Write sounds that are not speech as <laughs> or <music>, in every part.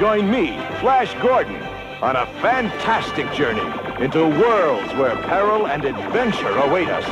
join me, Flash Gordon, on a fantastic journey into worlds where peril and adventure await us.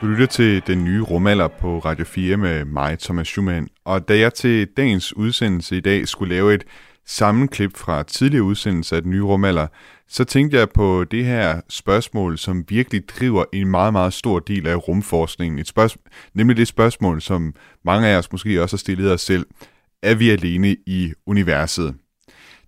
Du lytter til den nye rumalder på Radio 4 med mig, Thomas Schumann. Og da jeg til dagens udsendelse i dag skulle lave et sammenklip fra tidligere udsendelser af den nye rumalder, så tænkte jeg på det her spørgsmål, som virkelig driver en meget, meget stor del af rumforskningen. Et spørgsmål, nemlig det spørgsmål, som mange af os måske også har stillet os selv. Er vi alene i universet?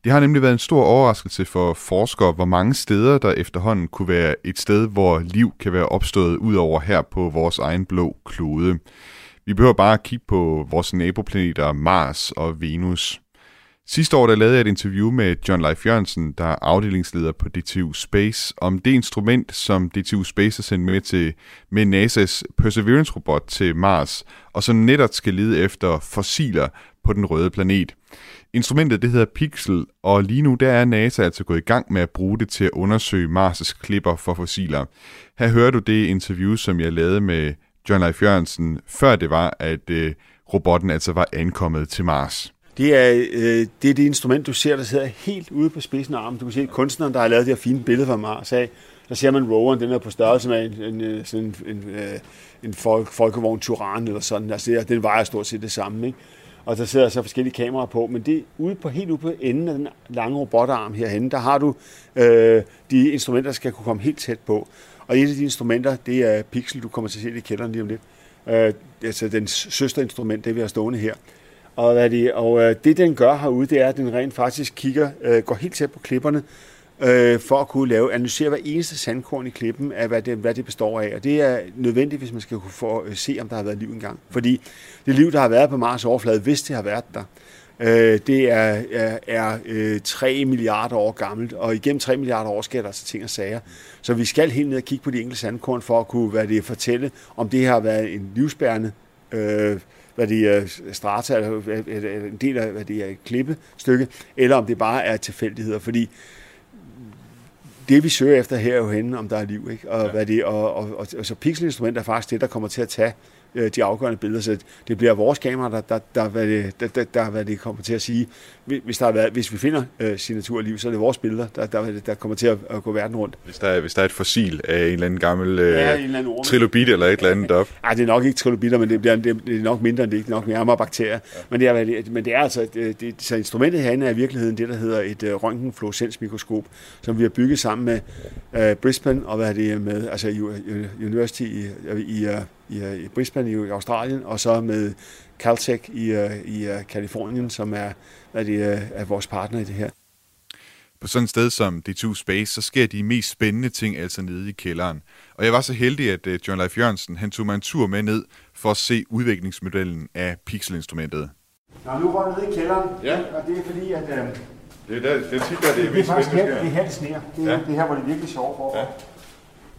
Det har nemlig været en stor overraskelse for forskere, hvor mange steder der efterhånden kunne være et sted, hvor liv kan være opstået ud over her på vores egen blå klode. Vi behøver bare at kigge på vores naboplaneter Mars og Venus. Sidste år der lavede jeg et interview med John Leif Jørgensen, der er afdelingsleder på DTU Space, om det instrument, som DTU Space har sendt med til med NASA's Perseverance-robot til Mars, og som netop skal lede efter fossiler på den røde planet. Instrumentet det hedder Pixel, og lige nu der er NASA altså gået i gang med at bruge det til at undersøge Mars' klipper for fossiler. Her hører du det interview, som jeg lavede med John Leif Jørgensen, før det var, at øh, robotten altså var ankommet til Mars. Det er, øh, det er det instrument, du ser, der sidder helt ude på spidsen af armen. Du kan se kunstneren, der har lavet det her fine billede fra Mars af. Der ser man roveren, den er på størrelse med en, en, øh, sådan en, en, øh, en folk, folkevogn Turan eller sådan. Altså, den vejer stort set det samme. Ikke? Og der sidder så forskellige kameraer på, men det ude på, helt ude på enden af den lange robotarm herhen, der har du øh, de instrumenter, der skal kunne komme helt tæt på. Og et af de instrumenter, det er Pixel, du kommer til at se det i kælderen lige om lidt. Øh, altså den søsterinstrument, det vi har stående her. Og, hvad det, og øh, det, den gør herude, det er, at den rent faktisk kigger, øh, går helt tæt på klipperne, øh, for at kunne lave, analysere hver eneste sandkorn i klippen af, hvad det, hvad det består af. Og det er nødvendigt, hvis man skal kunne få, øh, se, om der har været liv engang. Fordi det liv, der har været på Mars overflade, hvis det har været der, øh, det er, er, er øh, 3 milliarder år gammelt, og igennem 3 milliarder år sker der altså ting og sager. Så vi skal helt ned og kigge på de enkelte sandkorn for at kunne hvad det, fortælle, om det har været en livsbærende øh, hvad det er strata, eller en del af hvad det er et klippestykke, eller om det bare er tilfældigheder, fordi det vi søger efter her er jo henne, om der er liv, ikke? Og, ja. hvad det, og, og, og, og så pixelinstrument er faktisk det, der kommer til at tage øh, de afgørende billeder, så det bliver vores kamera, der, der, der, hvad det, der, der, der hvad det kommer til at sige. Hvis, der er været, hvis vi finder øh, signaturliv, så er det vores billeder, der, der, der kommer til at, at gå verden rundt. Hvis der, er, hvis der er et fossil af en eller anden gammel øh, ja, en eller anden trilobit eller et eller andet <laughs> op. Nej, det er nok ikke trilobitter, men det, bliver, det, det er nok mindre end det, det er nok nærmere bakterier. Ja. Men, det er, men det er altså, det, det, så instrumentet herinde er i virkeligheden det, der hedder et uh, røntgenfluorescensmikroskop, som vi har bygget sammen med uh, Brisbane og hvad er det med, altså University i, i, uh, i, i Brisbane i Australien, og så med Caltech i, i Kalifornien, som er, hvad det, er vores partner i det her. På sådan et sted som D2 Space, så sker de mest spændende ting altså nede i kælderen. Og jeg var så heldig, at John Leif Jørgensen han tog mig en tur med ned for at se udviklingsmodellen af pixelinstrumentet. Nå, nu går jeg ned i kælderen, ja. og det er fordi, at... Øh, det er, der, det er tit, der det er, det er faktisk her, det er her, det sneer. Det er, ja. det er her, hvor det virkelig sjovt for. Ja.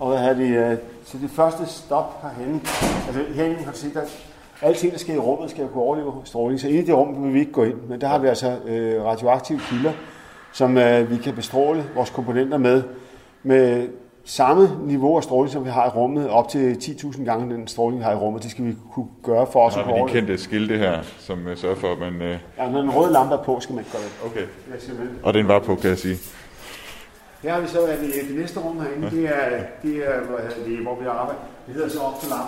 Og hvad har det, øh, så det første stop herhenne, altså herinde har du set, at alting, der sker i rummet, skal kunne overleve stråling. Så inde i det rum vil vi ikke gå ind, men der har vi altså øh, radioaktive kilder, som øh, vi kan bestråle vores komponenter med, med samme niveau af stråling, som vi har i rummet, op til 10.000 gange den stråling, vi har i rummet. Det skal vi kunne gøre for os. har vi de kendte skilte her, som uh, sørger for, at man... Uh... Ja, når den røde lampe er på, skal man ikke gøre det. Okay. Og den var på, kan jeg sige. Her har vi så at det, det næste rum herinde, det er, det er hvor, det, hvor vi arbejder. Det hedder så Opto Lab.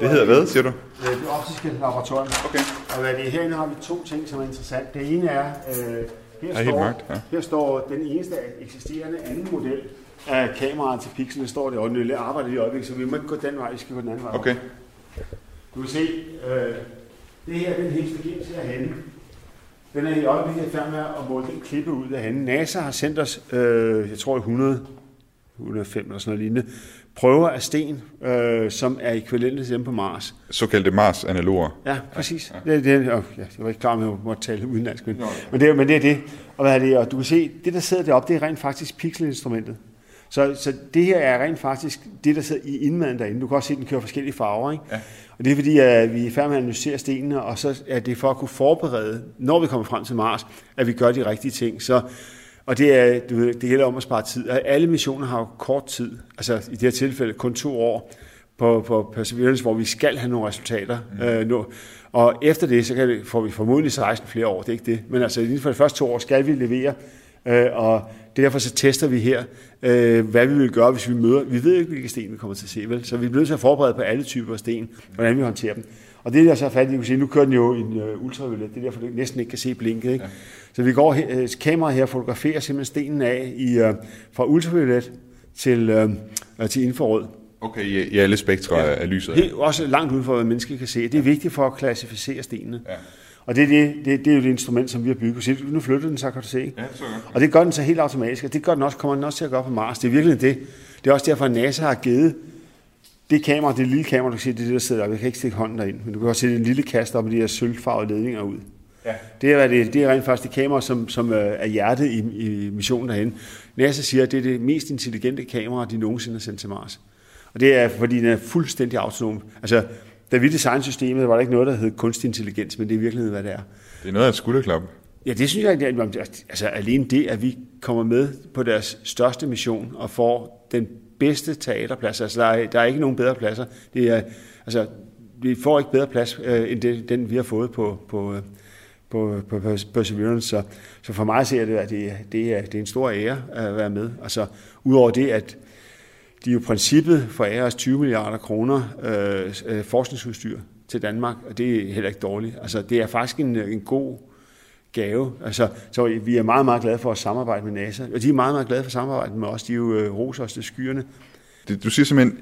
Det hedder hvad, siger du? Det optiske laboratorium. Okay. Og hvad det, herinde har vi to ting, som er interessant. Det ene er, øh, her, er står, mørkt, ja. her står den eneste eksisterende anden model af kameraet til pixel. Det står det, og den arbejder i øjeblikket, så vi må ikke gå den vej, vi skal gå den anden vej. Okay. Du kan se, øh, det her den hexagens herhenne. Den er i øjeblikket i færd med at måle den klippe ud af hende. NASA har sendt os, øh, jeg tror 100, 105 eller sådan noget lignende, prøver af sten, øh, som er ekvivalente til dem på Mars. Såkaldte Mars-analoger. Ja, præcis. Ja. Det, det, oh, ja, jeg var ikke klar med, at jeg måtte tale udenlandsk. Men, men, det, men det er det. Og, hvad er det. og du kan se, det der sidder deroppe, det er rent faktisk pixelinstrumentet. Så, så det her er rent faktisk det, der sidder i indmaden derinde. Du kan også se, at den kører forskellige farver. Ikke? Ja. Og det er fordi, at vi er færdige med at analysere stenene, og så er det for at kunne forberede, når vi kommer frem til Mars, at vi gør de rigtige ting. Så Og det, er, du ved, det gælder om at spare tid. Alle missioner har jo kort tid, altså i det her tilfælde kun to år på, på Perseverance, hvor vi skal have nogle resultater. Mm. Øh, nu. Og efter det, så kan vi, får vi formodentlig 16 flere år, det er ikke det. Men altså inden for de første to år skal vi levere, øh, og derfor så tester vi her, øh, hvad vi vil gøre, hvis vi møder. Vi ved ikke, hvilke sten vi kommer til at se, vel? Så vi er nødt til at forberede på alle typer af sten, hvordan vi håndterer dem. Og det er der så fat i, kan sige, nu kører den jo en uh, ultraviolet, det er derfor, du næsten ikke kan se blinket. Ikke? Ja. Så vi går, uh, kameraet her fotograferer simpelthen stenen af i, uh, fra ultraviolet til, uh, til infrarød. Okay, i, i alle spektre ja. af lyset? Helt, også langt uden for, hvad mennesker kan se. Det er vigtigt for at klassificere stenene. Ja. Og det er, det, det, det er jo det instrument, som vi har bygget. Så nu flytter den så, kan du se. Ja, så og det gør den så helt automatisk, og det gør den også, kommer den også til at gøre på Mars. Det er virkelig det. Det er også derfor, at NASA har givet det kamera, det lille kamera, du kan se, det er det, der sidder der. Jeg kan ikke stikke hånden derind, men du kan også se en lille kast op med de her sølvfarvede ledninger ud. Ja. Det, er, det, det er rent faktisk det kamera, som, som øh, er hjertet i, i missionen derhen. NASA siger, at det er det mest intelligente kamera, de nogensinde har sendt til Mars. Og det er, fordi den er fuldstændig autonom. Altså, da vi designede systemet, var der ikke noget, der hed kunstig intelligens, men det er i virkeligheden, hvad det er. Det er noget af et skulderklap. Ja, det synes jeg, at, altså alene det, at vi kommer med på deres største mission og får den bedste teaterplads. Altså, der er, der er ikke nogen bedre pladser. Det er, altså, vi får ikke bedre plads, øh, end det, den, vi har fået på, på, øh, på, på Perseverance. Så, så for mig ser det, at det, det, er, det er en stor ære at være med. Altså, udover det, at de jo princippet for os 20 milliarder kroner øh, øh, forskningsudstyr til Danmark, og det er heller ikke dårligt. Altså, det er faktisk en, en god gave. Altså, så vi er meget, meget glade for at samarbejde med NASA, og de er meget, meget glade for at samarbejde med os. De er jo øh, roser os til skyerne. Det, du siger simpelthen,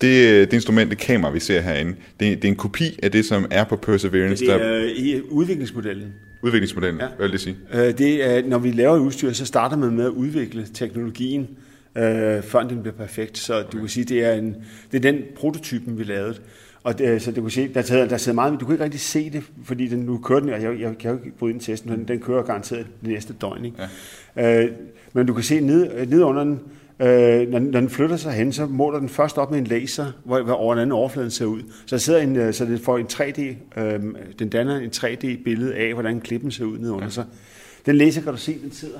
det, det instrument, det kamera, vi ser herinde, det, det er en kopi af det, som er på Perseverance. Det er der... i udviklingsmodellen. Udviklingsmodellen, ja. hvad vil det sige? Øh, det er, når vi laver udstyr, så starter man med at udvikle teknologien, øh, før den bliver perfekt. Så okay. du kan sige, det er, en, det er den prototypen, vi lavede. Og det, så du kan se, der sidder, der sidder meget, du kan ikke rigtig se det, fordi den, nu kører den, og jeg, jeg kan jo ikke bryde ind testen, den, den kører garanteret det næste døgn. Ikke? Ja. Øh, men du kan se ned, ned under den, øh, når, når den flytter sig hen, så måler den først op med en laser, hvor, hvor over anden overfladen ser ud. Så der sidder en, øh, så det får en 3D, øh, den danner en 3D-billede af, hvordan klippen ser ud ned under ja. sig. Den laser kan du se, den sidder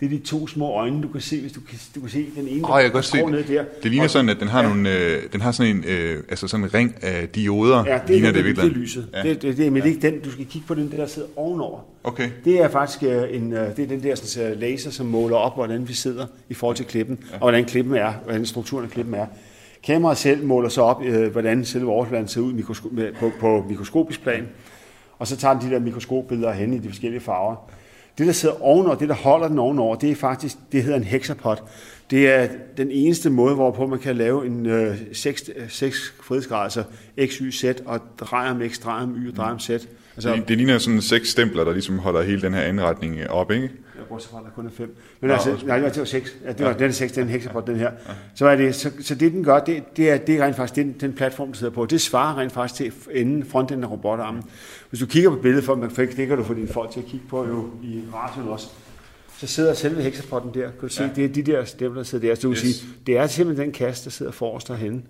det er de to små øjne, du kan se, hvis du kan, du kan se den ene, oh, jeg kan se ned der. Det ligner og, sådan, at den har, ja. nogle, øh, den har sådan en, øh, altså sådan en ring af dioder. Ja, det, ligner det, det, det, det er lyset. Ja. Det, det, det, men ja. det er ikke den, du skal kigge på den, der sidder ovenover. Okay. Det er faktisk øh, en, øh, det er den der sådan, laser, som måler op, hvordan vi sidder i forhold til klippen, ja. og hvordan klippen er, hvordan strukturen af klippen er. Kameraet selv måler så op, øh, hvordan selve overfladen ser ud mikrosko- på, på mikroskopisk plan, og så tager den de der mikroskopbilleder hen i de forskellige farver. Det, der sidder ovenover, det, der holder den ovenover, det er faktisk, det hedder en hexapod. Det er den eneste måde, hvorpå man kan lave en øh, 6, 6 frihedsgrader, altså x, y, z, og dreje om x, dreje om y drejer dreje om z. Altså, det, det ligner sådan seks stempler, der ligesom holder hele den her anretning op, ikke? Jeg bruger fra, der kun er fem. Men Nå, altså, nej, det var seks. Ja, det var, ja. den seks, den hexapod, den her. Ja. Så, er det, så, så det, den gør, det, det, er, det er rent faktisk den, den platform, der sidder på. Det svarer rent faktisk til enden, frontenden af robotarmen. Hvis du kigger på billedet, for, man, det kan du få dine folk til at kigge på jo i radioen også, så sidder selve hexapoden der. Kan du se, ja. det er de der stemmer, der sidder der. Så du yes. sige, det er simpelthen den kasse, der sidder forrest derhenne.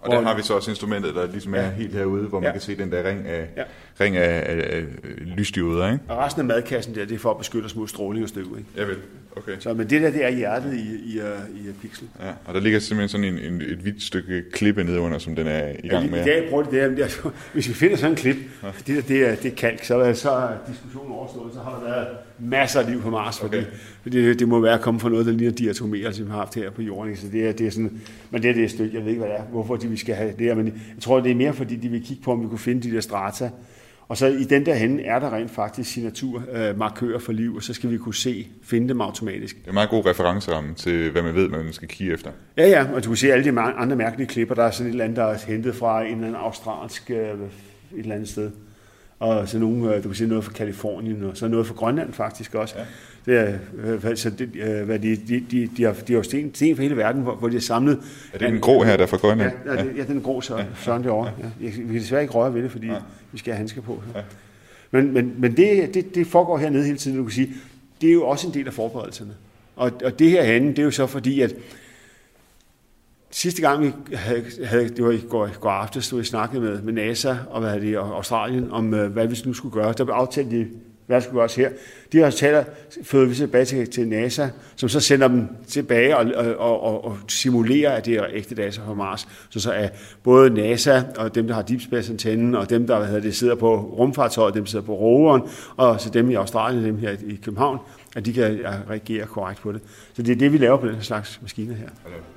Og der har vi så også instrumentet, der ligesom er ja. helt herude, hvor man ja. kan se den der ring af, ja. ring af, af, af lysdioder. Ikke? Og resten af madkassen der, det er for at beskytte os mod stråling og støv. Ikke? Ja vel, okay. Så, men det der, det er hjertet i, i, i, i Pixel. Ja, og der ligger simpelthen sådan en, en, et hvidt stykke klippe nedenunder, som den er i gang med. Ja, i dag prøver det der, der, hvis vi finder sådan en klip, ja. det, der, det, er, det er kalk, så er, så er diskussionen overstået, så har der været masser af liv på Mars, fordi, okay. fordi det, det, må være kommet fra noget, der ligner diatomerer, som vi har haft her på jorden. Så det er, det er sådan, men det er det et stykke, jeg ved ikke, hvad det er, hvorfor de, vi skal have det her, men jeg tror, det er mere, fordi de vil kigge på, om vi kunne finde de der strata, og så i den der henne er der rent faktisk signaturmarkører for liv, og så skal vi kunne se, finde dem automatisk. Det er en meget god referenceramme til, hvad man ved, man skal kigge efter. Ja, ja, og du kan se alle de andre mærkelige klipper. Der er sådan et eller andet, der er hentet fra en eller anden australsk øh, et eller andet sted og så nogle, øh, du kan sige noget fra Kalifornien, og så noget fra Grønland faktisk også. Ja. Det er, øh, så det, hvad de, de, de, de, har, de har sten, sten fra hele verden, hvor, hvor de har samlet... Er det en grå her, der er fra Grønland? Ja, ja, ja. den grå, så, ja. sådan derovre. Ja. Ja. Vi kan desværre ikke røre ved det, fordi ja vi skal have handsker på. Ja. Men, men, men det, det, det foregår hernede hele tiden, du kan sige, det er jo også en del af forberedelserne. Og, og det her herinde, det er jo så fordi, at sidste gang vi havde, havde det var i går, går aftes, stod vi snakkede med, med NASA og hvad det, og Australien om, øh, hvad vi nu skulle gøre. Der blev aftalt at hvad skal også her? De resultater fører vi tilbage til, til NASA, som så sender dem tilbage og, og, og, og simulerer, at det er ægte data fra Mars. Så så er både NASA og dem, der har Deep Space antennen, og dem, der hvad hedder det, sidder på rumfartøjet, dem, der sidder på roveren, og så dem i Australien, dem her i København, at de kan reagere korrekt på det. Så det er det, vi laver på den slags maskiner her.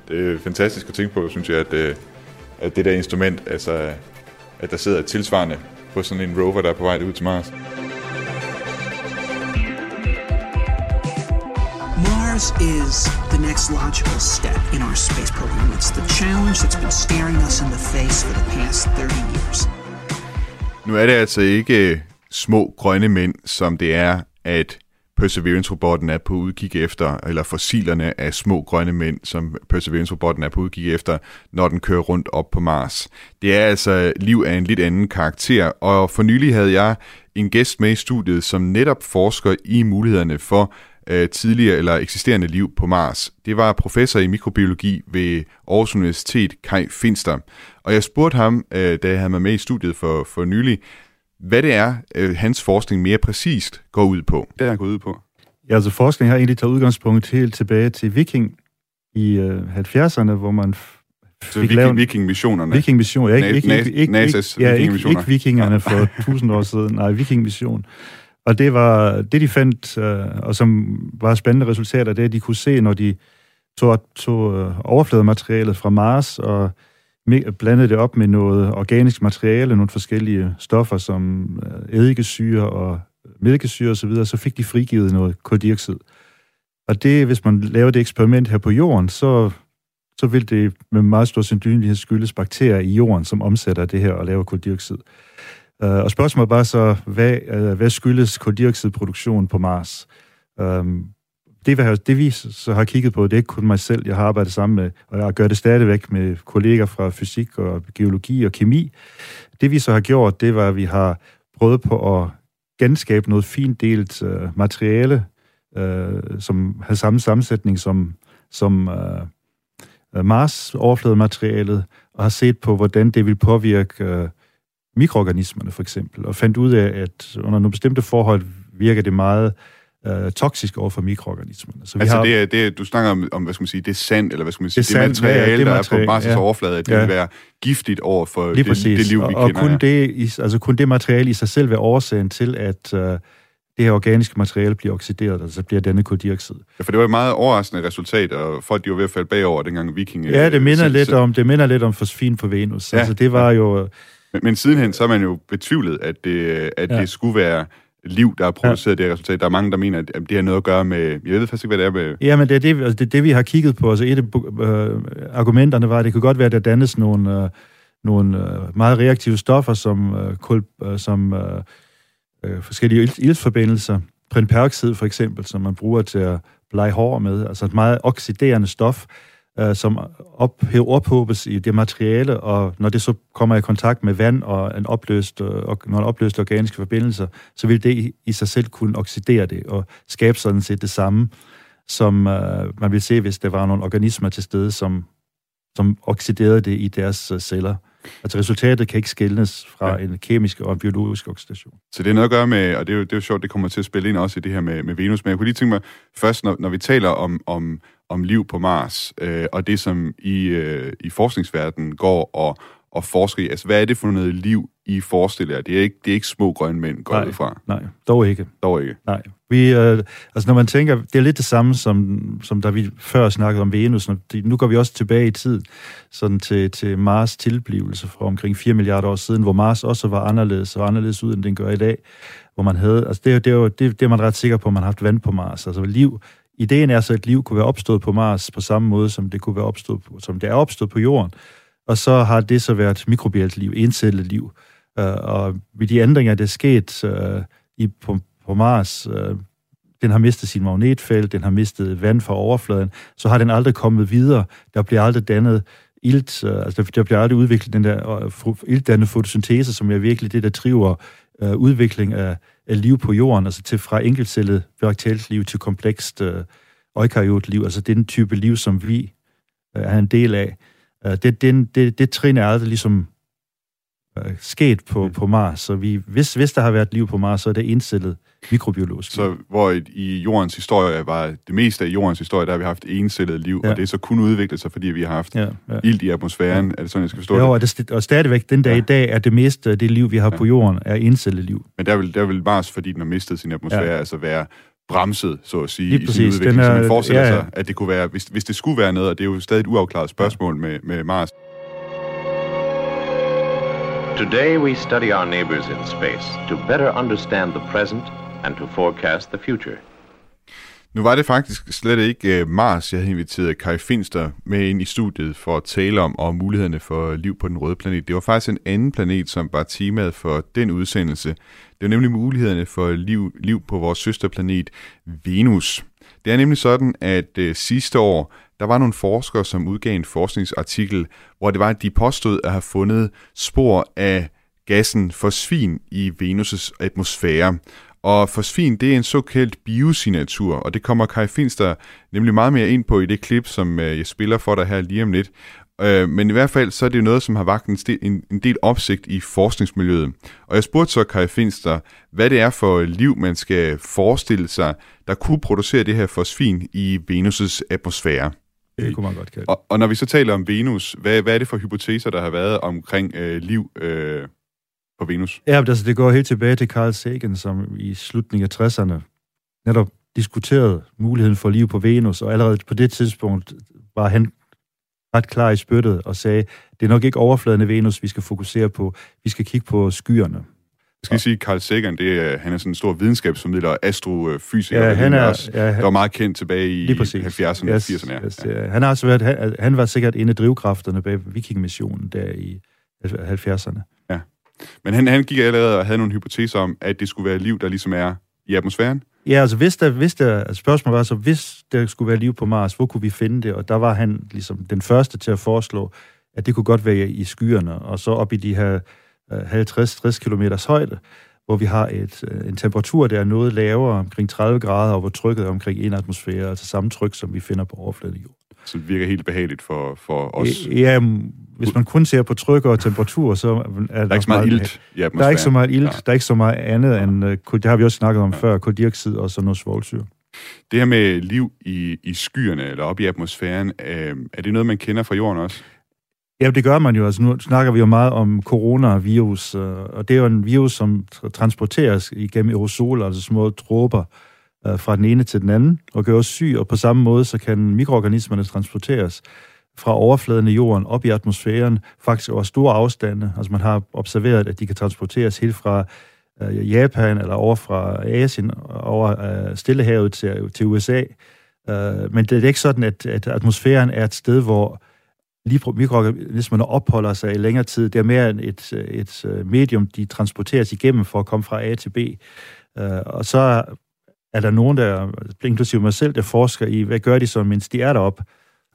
Det er fantastisk at tænke på, synes jeg, at, øh, at det der instrument, altså at der sidder et tilsvarende på sådan en rover, der er på vej ud til Mars. This is the next logical step in our space program. It's the challenge that's been staring us in the face for the past 30 years. Nu er det altså ikke øh, små grønne mænd, som det er, at Perseverance-robotten er på udkig efter, eller fossilerne af små grønne mænd, som Perseverance-robotten er på udkig efter, når den kører rundt op på Mars. Det er altså liv af en lidt anden karakter, og for nylig havde jeg en gæst med i studiet, som netop forsker i mulighederne for øh, tidligere eller eksisterende liv på Mars. Det var professor i mikrobiologi ved Aarhus Universitet, Kai Finster. Og jeg spurgte ham, øh, da jeg havde mig med i studiet for, for nylig, hvad det er, øh, hans forskning mere præcist går ud på. Det er han går ud på. Ja, altså forskning har egentlig taget udgangspunkt helt tilbage til Viking i øh, 70'erne, hvor man så viking, viking-missionerne? Viking-mission, ja, ikke, ikke, ikke, ikke, NASA's ja, ikke, ikke vikingerne for <laughs> tusind år siden, nej, viking-mission. Og det var det, de fandt, øh, og som var spændende resultater, det at de kunne se, når de tog, tog øh, overfladematerialet fra Mars og blandede det op med noget organisk materiale, nogle forskellige stoffer som øh, eddikesyre og mælkesyre osv., så, så fik de frigivet noget koldioxid. Og det, hvis man laver det eksperiment her på jorden, så, så vil det med meget stor sandsynlighed skyldes bakterier i jorden, som omsætter det her og laver koldioxid. Uh, og spørgsmålet er bare så, hvad, uh, hvad skyldes koldioxidproduktion på Mars? Um, det, det vi så har kigget på, det er ikke kun mig selv, jeg har arbejdet sammen med, og jeg gør det stadigvæk med kolleger fra fysik og geologi og kemi. Det vi så har gjort, det var, at vi har prøvet på at genskabe noget fint delt uh, øh, materiale, uh, som har samme sammensætning som, som uh, Mars-overfladematerialet, og har set på, hvordan det vil påvirke uh, mikroorganismerne for eksempel, og fandt ud af, at under nogle bestemte forhold virker det meget øh, toksisk over for mikroorganismerne. Så vi altså har, det, er, det er, du snakker om, om, hvad skal man sige, det er sand, eller hvad skal man sige, det, det sand, materiale, ja, det der materiale, er på Mars' ja. overflade, at det ja. vil være giftigt over for det, det liv, vi og, kender. Og kun, det, altså kun det materiale i sig selv være årsagen til, at øh, det her organiske materiale bliver oxideret, og så bliver denne koldioxid. Ja, for det var et meget overraskende resultat, og folk de var ved at falde bagover, dengang viking... Ja, det minder, lidt om, det minder lidt om fosfin på Venus. Ja, altså, det var ja. jo... Men, men sidenhen, så har man jo betvivlet, at det, at ja. det skulle være liv, der har produceret ja. det resultat. Der er mange, der mener, at det har noget at gøre med... Jeg ved faktisk ikke, hvad det er med... Ja, men det er det, altså det, det, vi har kigget på. Altså et af øh, argumenterne var, at det kunne godt være, at der dannes nogle, øh, nogle øh, meget reaktive stoffer, som, øh, kul, øh, som øh, øh, forskellige iltforbindelser. Prinperoxid for eksempel, som man bruger til at blege hår med. Altså et meget oxiderende stof, øh, som op, ophobes i det materiale, og når det så kommer i kontakt med vand og en opløst, øh, og nogle opløste organiske forbindelser, så vil det i sig selv kunne oxidere det og skabe sådan set det samme, som øh, man vil se, hvis der var nogle organismer til stede, som, som oxiderede det i deres øh, celler. Altså resultatet kan ikke skældes fra ja. en kemisk og en biologisk oxidation. Så det er noget at gøre med, og det er jo, det er jo sjovt, det kommer til at spille ind også i det her med, med Venus, men jeg kunne lige tænke mig først, når, når vi taler om, om, om liv på Mars, øh, og det som i, øh, i forskningsverdenen går og, og forsker i, altså hvad er det for noget liv, I forestiller jer? Det er ikke, det er ikke små grønne mænd, går det fra. Nej, dog ikke. Dog ikke. Nej. Vi, øh, altså når man tænker, det er lidt det samme, som, som da vi før snakkede om Venus. Nu går vi også tilbage i tid, sådan til, til Mars tilblivelse fra omkring 4 milliarder år siden, hvor Mars også var anderledes, og anderledes ud, end den gør i dag. Hvor man havde, altså det, det, er det, det er man ret sikker på, at man har haft vand på Mars. Altså liv Ideen er så, at liv kunne være opstået på Mars på samme måde, som det kunne være opstået på, som det er opstået på Jorden. Og så har det så været mikrobielt liv, encellet liv. Øh, og ved de ændringer, der er sket øh, i, på, på Mars, øh, den har mistet sin magnetfelt, den har mistet vand fra overfladen, så har den aldrig kommet videre. Der bliver aldrig dannet ilt, øh, altså der, bliver aldrig udviklet den der øh, iltdannende fotosyntese, som er virkelig det, der driver øh, udvikling af, af liv på jorden, altså til fra enkeltcellet bakterielt liv til komplekst øh, eukariot liv, altså den type liv, som vi øh, er en del af. Øh, det, det, det, det trin er aldrig ligesom øh, sket på, mm. på Mars. Så vi, hvis, hvis der har været liv på Mars, så er det indstillet mikrobiologisk. Så hvor i, i jordens historie var det meste af jordens historie, der har vi haft encellet liv, ja. og det er så kun udviklet sig, fordi vi har haft ja, ja. ild i atmosfæren. Ja. Er det sådan, jeg skal forstå jo, det? Og, det, og stadigvæk den dag ja. i dag er det meste af det liv, vi har ja. på jorden, er encellet liv. Men der vil, der vil Mars, fordi den har mistet sin atmosfære, ja. altså være bremset, så at sige, Lige i præcis. sin udvikling. Den er, så man forestiller ja, ja. sig, at det kunne være, hvis, hvis det skulle være noget, og det er jo stadig et uafklaret spørgsmål med, med Mars. Today we study our neighbors in space to better understand the present and to forecast the future. Nu var det faktisk slet ikke øh, Mars, jeg havde inviteret Kai Finster med ind i studiet for at tale om, og mulighederne for liv på den røde planet. Det var faktisk en anden planet, som var temaet for den udsendelse. Det var nemlig mulighederne for liv, liv på vores søsterplanet Venus. Det er nemlig sådan, at øh, sidste år, der var nogle forskere, som udgav en forskningsartikel, hvor det var, at de påstod at have fundet spor af gassen fosfin i Venus' atmosfære. Og fosfin, det er en såkaldt biosignatur, og det kommer Kai Finster nemlig meget mere ind på i det klip, som øh, jeg spiller for dig her lige om lidt. Øh, men i hvert fald, så er det jo noget, som har vagt en, en del opsigt i forskningsmiljøet. Og jeg spurgte så Kai Finster, hvad det er for liv, man skal forestille sig, der kunne producere det her fosfin i Venus' atmosfære. Det kunne man godt kalde. Og, og når vi så taler om Venus, hvad, hvad er det for hypoteser, der har været omkring øh, liv øh, på Venus? Ja, altså det går helt tilbage til Carl Sagan, som i slutningen af 60'erne netop diskuterede muligheden for liv på Venus, og allerede på det tidspunkt var han ret klar i spyttet og sagde, det er nok ikke overfladen af Venus, vi skal fokusere på. Vi skal kigge på skyerne. Jeg skal sige, Carl Sagan, det er, han er sådan en stor videnskabsformidler astrofysiker. Ja, han er, også, ja, der var meget kendt tilbage i 70'erne og yes, 80'erne. Ja. Yes, ja. Han har også været, han, han var sikkert en af drivkræfterne bag vikingmissionen der i 70'erne. Men han, han gik allerede og havde nogle hypoteser om, at det skulle være liv, der ligesom er i atmosfæren. Ja, altså hvis der, hvis der, altså spørgsmålet var altså, hvis der skulle være liv på Mars, hvor kunne vi finde det? Og der var han ligesom den første til at foreslå, at det kunne godt være i skyerne, og så op i de her 50-60 km højde, hvor vi har et, øh, en temperatur, der er noget lavere, omkring 30 grader, og hvor trykket er omkring en atmosfære, altså samme tryk, som vi finder på overfladen af jorden. Så det virker helt behageligt for, for os. Ja, hvis man kun ser på tryk og temperatur, så er der, der er ikke så meget ilt atmosfæren. Der er ikke så meget ilt, ja. der er ikke så meget andet end, uh, det har vi også snakket om ja. før, koldioxid og sådan noget svovlsyre. Det her med liv i, i skyerne, eller op i atmosfæren, øh, er det noget, man kender fra jorden også? Ja, det gør man jo. Altså, nu snakker vi jo meget om coronavirus, øh, og det er jo en virus, som transporteres igennem aerosoler, altså små dråber, øh, fra den ene til den anden, og gør os syg, og på samme måde, så kan mikroorganismerne transporteres fra overfladen af jorden op i atmosfæren, faktisk over store afstande. Altså man har observeret, at de kan transporteres helt fra øh, Japan eller over fra Asien, over øh, Stillehavet til, til USA. Øh, men det er ikke sådan, at, at atmosfæren er et sted, hvor mikroorganismerne opholder sig i længere tid. Det er mere et, et øh, medium, de transporteres igennem for at komme fra A til B. Øh, og så er der nogen, der, inklusive mig selv, der forsker i, hvad gør de så, mens de er deroppe?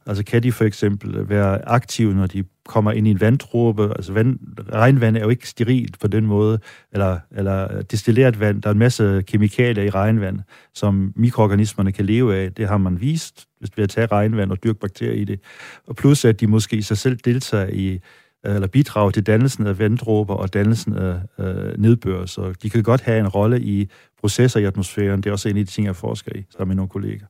Altså kan de for eksempel øh, være aktive, når de kommer ind i en vanddråbe? Altså vand, regnvand er jo ikke sterilt på den måde, eller, eller destilleret vand. Der er en masse kemikalier i regnvand, som mikroorganismerne kan leve af. Det har man vist, hvis vi at tage regnvand og dyrke bakterier i det. Og plus at de måske i sig selv deltager i øh, eller bidrager til dannelsen af vanddråber og dannelsen af øh, nedbør. Så de kan godt have en rolle i processer i atmosfæren. Det er også en af de ting, jeg forsker i sammen med nogle kolleger.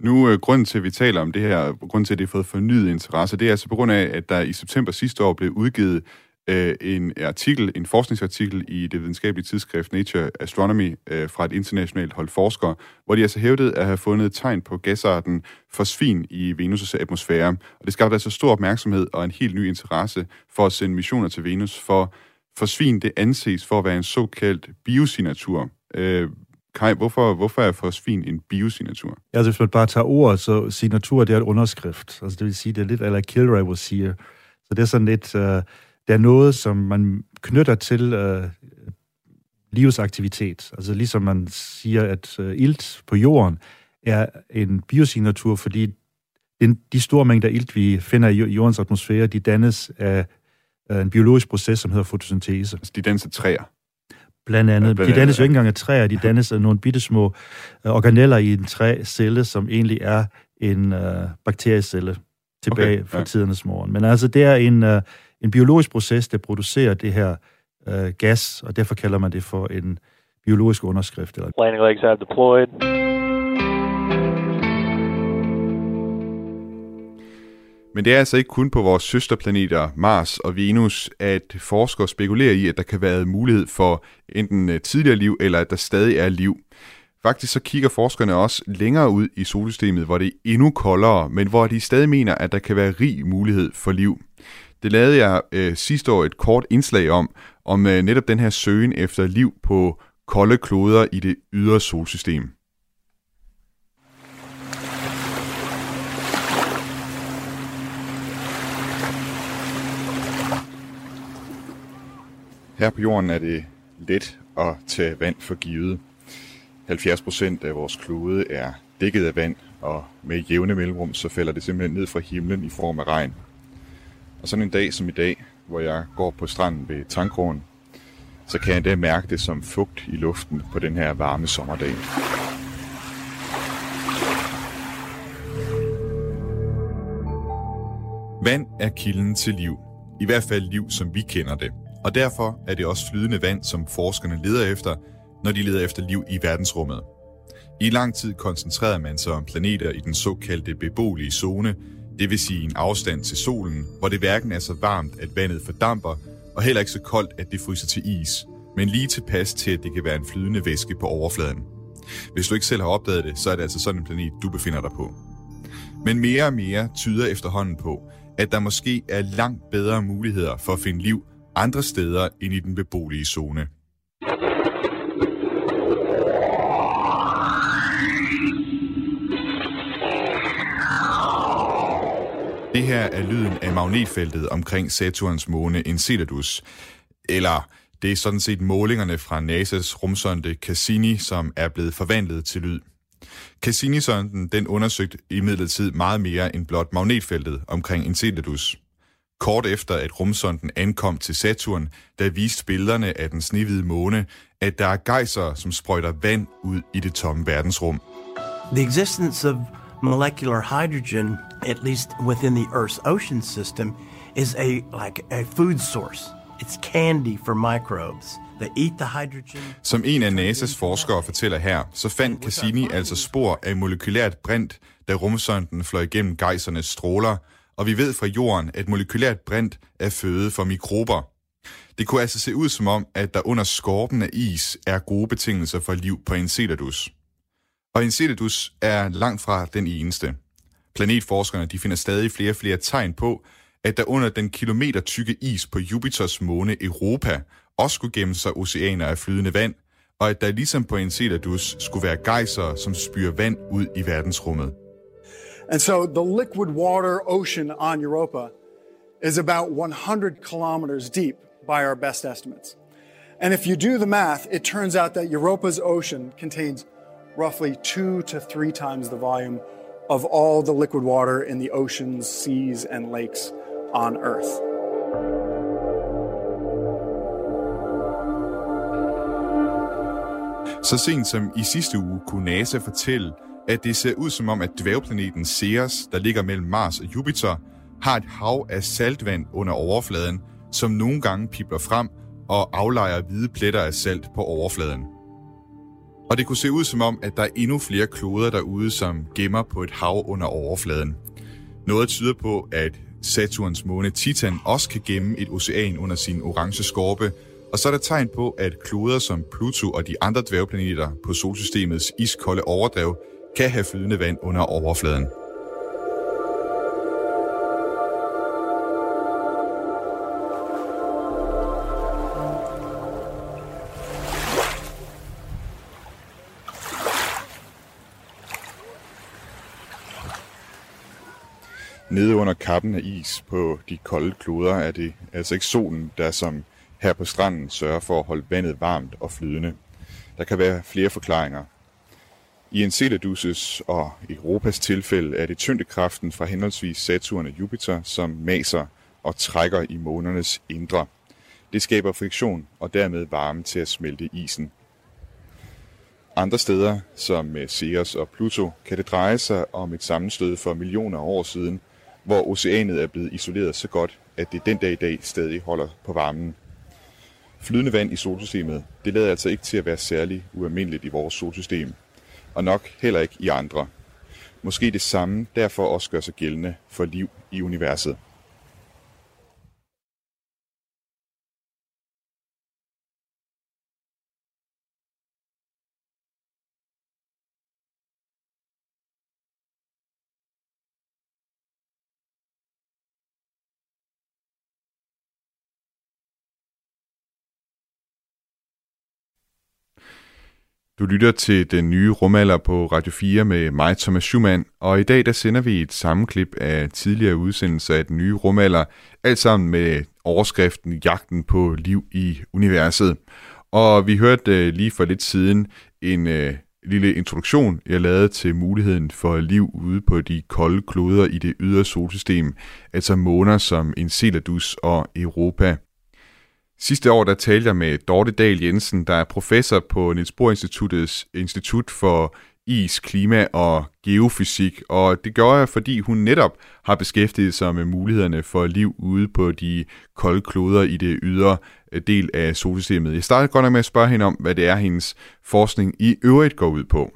Nu, øh, grunden til, at vi taler om det her, grunden til, at det har fået fornyet interesse, det er altså på grund af, at der i september sidste år blev udgivet øh, en artikel, en forskningsartikel i det videnskabelige tidsskrift Nature Astronomy øh, fra et internationalt hold forskere, hvor de altså hævdede at have fundet tegn på gasarten fosfin i Venus' atmosfære. Og det skabte altså stor opmærksomhed og en helt ny interesse for at sende missioner til Venus, for fosfin det anses for at være en såkaldt biosignatur. Øh, Kai, hvorfor, hvorfor er fosfin en biosignatur? Ja, altså hvis man bare tager ordet, så signatur, det er et underskrift. Altså det vil sige, det er lidt eller Kilroy will sige. Så det er sådan lidt, uh, det er noget, som man knytter til uh, livsaktivitet. Altså ligesom man siger, at uh, ilt på jorden er en biosignatur, fordi den, de store mængder ilt, vi finder i jordens atmosfære, de dannes af uh, en biologisk proces, som hedder fotosyntese. Altså de dannes af træer? Blandt andet. Ja, blandt de dannes jo ikke engang af træer, de dannes af nogle bittesmå uh, organeller i en træcelle, som egentlig er en uh, bakteriecelle tilbage okay, fra ja. tidernes morgen. Men altså, det er en, uh, en biologisk proces, der producerer det her øh, gas, og derfor kalder man det for en biologisk underskrift. Eller... Landing legs have deployed. Men det er altså ikke kun på vores søsterplaneter Mars og Venus, at forskere spekulerer i, at der kan være mulighed for enten øh, tidligere liv, eller at der stadig er liv. Faktisk så kigger forskerne også længere ud i solsystemet, hvor det er endnu koldere, men hvor de stadig mener, at der kan være rig mulighed for liv. Det lavede jeg øh, sidste år et kort indslag om, om øh, netop den her søgen efter liv på kolde kloder i det ydre solsystem. Her på jorden er det let at tage vand for givet. 70 procent af vores klode er dækket af vand, og med jævne mellemrum, så falder det simpelthen ned fra himlen i form af regn. Og sådan en dag som i dag, hvor jeg går på stranden ved Tankroen, så kan jeg da mærke det som fugt i luften på den her varme sommerdag. Vand er kilden til liv. I hvert fald liv, som vi kender det. Og derfor er det også flydende vand, som forskerne leder efter, når de leder efter liv i verdensrummet. I lang tid koncentrerede man sig om planeter i den såkaldte beboelige zone, det vil sige en afstand til solen, hvor det hverken er så varmt, at vandet fordamper, og heller ikke så koldt, at det fryser til is, men lige tilpas til, at det kan være en flydende væske på overfladen. Hvis du ikke selv har opdaget det, så er det altså sådan en planet, du befinder dig på. Men mere og mere tyder efterhånden på, at der måske er langt bedre muligheder for at finde liv andre steder end i den beboelige zone. Det her er lyden af magnetfeltet omkring Saturns måne Enceladus. Eller det er sådan set målingerne fra NASA's rumsonde Cassini, som er blevet forvandlet til lyd. Cassini-sonden den undersøgte imidlertid meget mere end blot magnetfeltet omkring Enceladus. Kort efter at rumsonden ankom til Saturn, der viste billederne af den snehvide måne, at der er gejser, som sprøjter vand ud i det tomme verdensrum. The existence of molecular hydrogen, at least within the Earth's ocean system, is a like a food source. It's candy for microbes. They eat the hydrogen. Som en af NASA's forskere fortæller her, så fandt Cassini altså spor af molekylært brint, da rumsonden fløj igennem gejsernes stråler, og vi ved fra jorden, at molekylært brint er føde for mikrober. Det kunne altså se ud som om, at der under skorpen af is er gode betingelser for liv på Enceladus. Og Enceladus er langt fra den eneste. Planetforskerne de finder stadig flere og flere tegn på, at der under den kilometer tykke is på Jupiters måne Europa også skulle gemme sig oceaner af flydende vand, og at der ligesom på Enceladus skulle være gejser, som spyrer vand ud i verdensrummet. And so the liquid water ocean on Europa is about 100 kilometers deep by our best estimates. And if you do the math, it turns out that Europa's ocean contains roughly two to three times the volume of all the liquid water in the oceans, seas, and lakes on Earth. Så sent som i sidste uge kunne NASA fortælle, at det ser ud som om, at dværgplaneten Ceres, der ligger mellem Mars og Jupiter, har et hav af saltvand under overfladen, som nogle gange pipler frem og aflejer hvide pletter af salt på overfladen. Og det kunne se ud som om, at der er endnu flere kloder derude, som gemmer på et hav under overfladen. Noget tyder på, at Saturns måne Titan også kan gemme et ocean under sin orange skorpe, og så er der tegn på, at kloder som Pluto og de andre dværgplaneter på solsystemets iskolde overdrev kan have flydende vand under overfladen. Nede under kappen af is på de kolde kloder er det altså ikke solen, der som her på stranden sørger for at holde vandet varmt og flydende. Der kan være flere forklaringer. I Enceladus' og Europas tilfælde er det tyngdekraften fra henholdsvis Saturn og Jupiter, som maser og trækker i månernes indre. Det skaber friktion og dermed varme til at smelte isen. Andre steder, som med Ceres og Pluto, kan det dreje sig om et sammenstød for millioner af år siden, hvor oceanet er blevet isoleret så godt, at det den dag i dag stadig holder på varmen. Flydende vand i solsystemet, det lader altså ikke til at være særlig ualmindeligt i vores solsystem, og nok heller ikke i andre. Måske det samme derfor også gør sig gældende for liv i universet. Du lytter til den nye rumalder på Radio 4 med mig, Thomas Schumann, og i dag der sender vi et sammenklip af tidligere udsendelser af den nye rumalder, alt sammen med overskriften Jagten på liv i universet. Og vi hørte øh, lige for lidt siden en øh, lille introduktion, jeg lavede til muligheden for liv ude på de kolde kloder i det ydre solsystem, altså måner som Enceladus og Europa. Sidste år der talte jeg med Dorte Dahl Jensen, der er professor på Niels Bohr Instituttets Institut for Is, Klima og Geofysik, og det gør jeg, fordi hun netop har beskæftiget sig med mulighederne for liv ude på de kolde kloder i det ydre øh, del af solsystemet. Jeg startede godt nok med at spørge hende om, hvad det er, hendes forskning i øvrigt går ud på.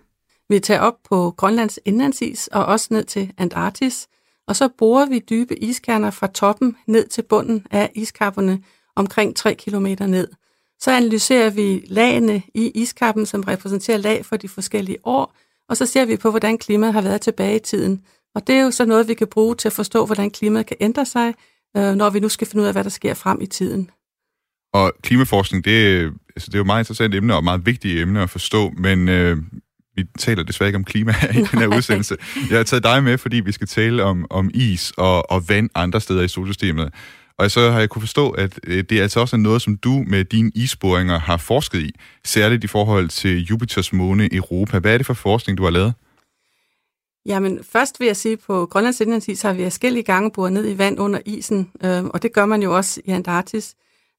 Vi tager op på Grønlands indlandsis og også ned til Antarktis, og så borer vi dybe iskerner fra toppen ned til bunden af iskapperne, omkring 3 km ned. Så analyserer vi lagene i iskappen, som repræsenterer lag for de forskellige år, og så ser vi på, hvordan klimaet har været tilbage i tiden. Og det er jo så noget, vi kan bruge til at forstå, hvordan klimaet kan ændre sig, øh, når vi nu skal finde ud af, hvad der sker frem i tiden. Og klimaforskning, det, altså det er jo meget interessant emne og meget vigtige emne at forstå, men øh, vi taler desværre ikke om klima <laughs> i den her udsendelse. Jeg har taget dig med, fordi vi skal tale om, om is og, og vand andre steder i solsystemet. Og så har jeg kunne forstå, at øh, det er altså også noget, som du med dine isboringer har forsket i, særligt i forhold til Jupiters måne Europa. Hvad er det for forskning, du har lavet? Jamen, først vil jeg sige, at på Grønlands Indlandsis har vi forskellige gange boret ned i vand under isen, øh, og det gør man jo også i Antarktis.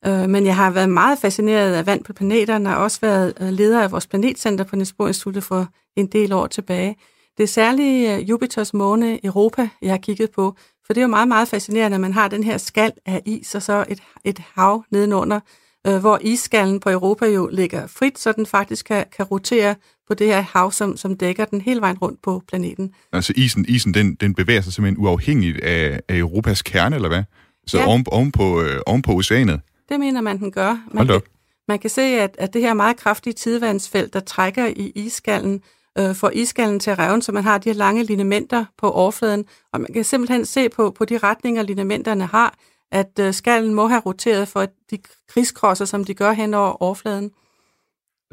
Øh, men jeg har været meget fascineret af vand på planeterne, og også været øh, leder af vores planetcenter på Niels Bohr Instituttet for en del år tilbage. Det er særligt øh, Jupiters måne Europa, jeg har kigget på, for det er jo meget, meget fascinerende, at man har den her skal af is, og så et, et hav nedenunder, øh, hvor isskallen på Europa jo ligger frit, så den faktisk kan, kan rotere på det her hav, som, som dækker den hele vejen rundt på planeten. Altså isen, isen den, den bevæger sig simpelthen uafhængigt af, af Europas kerne, eller hvad? Så ja. oven, oven, på, øh, oven på oceanet? Det mener man, den gør. Man, kan, man kan se, at, at det her meget kraftige tidevandsfelt, der trækker i iskallen, øh, får iskallen til at revne, så man har de her lange linementer på overfladen, og man kan simpelthen se på, på de retninger, linementerne har, at øh, skallen må have roteret for de krigskrosser, som de gør hen over overfladen.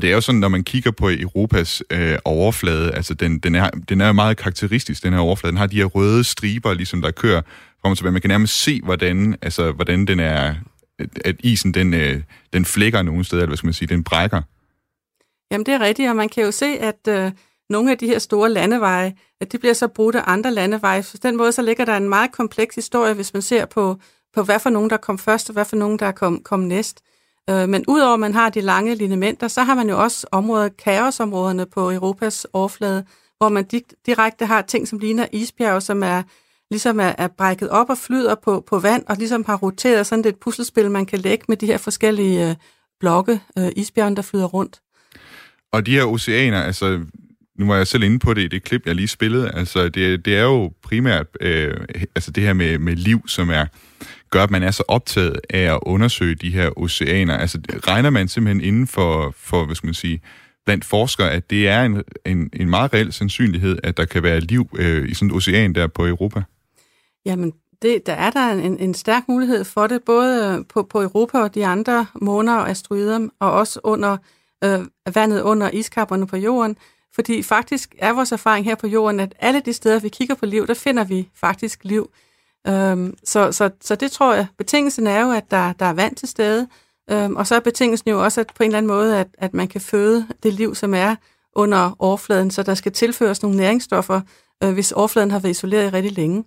Det er jo sådan, når man kigger på Europas øh, overflade, altså den, den, er, den er meget karakteristisk, den her overflade. Den har de her røde striber, ligesom der kører frem og tilbage. Man kan nærmest se, hvordan, altså, hvordan den er, at isen den, øh, den flækker nogle steder, eller hvad skal man sige, den brækker. Jamen det er rigtigt, og man kan jo se, at øh, nogle af de her store landeveje, at de bliver så brugt af andre landeveje. Så den måde, så ligger der en meget kompleks historie, hvis man ser på, på hvad for nogen, der kom først, og hvad for nogen, der kom, kom næst. Øh, men udover at man har de lange linementer, så har man jo også områder, kaosområderne på Europas overflade, hvor man direkte har ting, som ligner isbjerg, som er ligesom er, er brækket op og flyder på, på vand, og ligesom har roteret sådan et puslespil, man kan lægge med de her forskellige øh, blokke, øh, isbjergen, der flyder rundt. Og de her oceaner, altså nu var jeg selv inde på det i det klip, jeg lige spillede. Altså, det, det er jo primært øh, altså det her med, med liv, som er gør, at man er så optaget af at undersøge de her oceaner. Altså, regner man simpelthen inden for, for hvad skal man sige, blandt forskere, at det er en, en, en meget reel sandsynlighed, at der kan være liv øh, i sådan et ocean der på Europa? Jamen, det, der er der en, en stærk mulighed for det, både øh, på, på Europa og de andre måner og asteroider, og også under øh, vandet under iskapperne på jorden. Fordi faktisk er vores erfaring her på jorden, at alle de steder, vi kigger på liv, der finder vi faktisk liv. Øhm, så, så, så det tror jeg, betingelsen er jo, at der, der er vand til stede, øhm, og så er betingelsen jo også at på en eller anden måde, at, at man kan føde det liv, som er under overfladen, så der skal tilføres nogle næringsstoffer, øh, hvis overfladen har været isoleret i rigtig længe.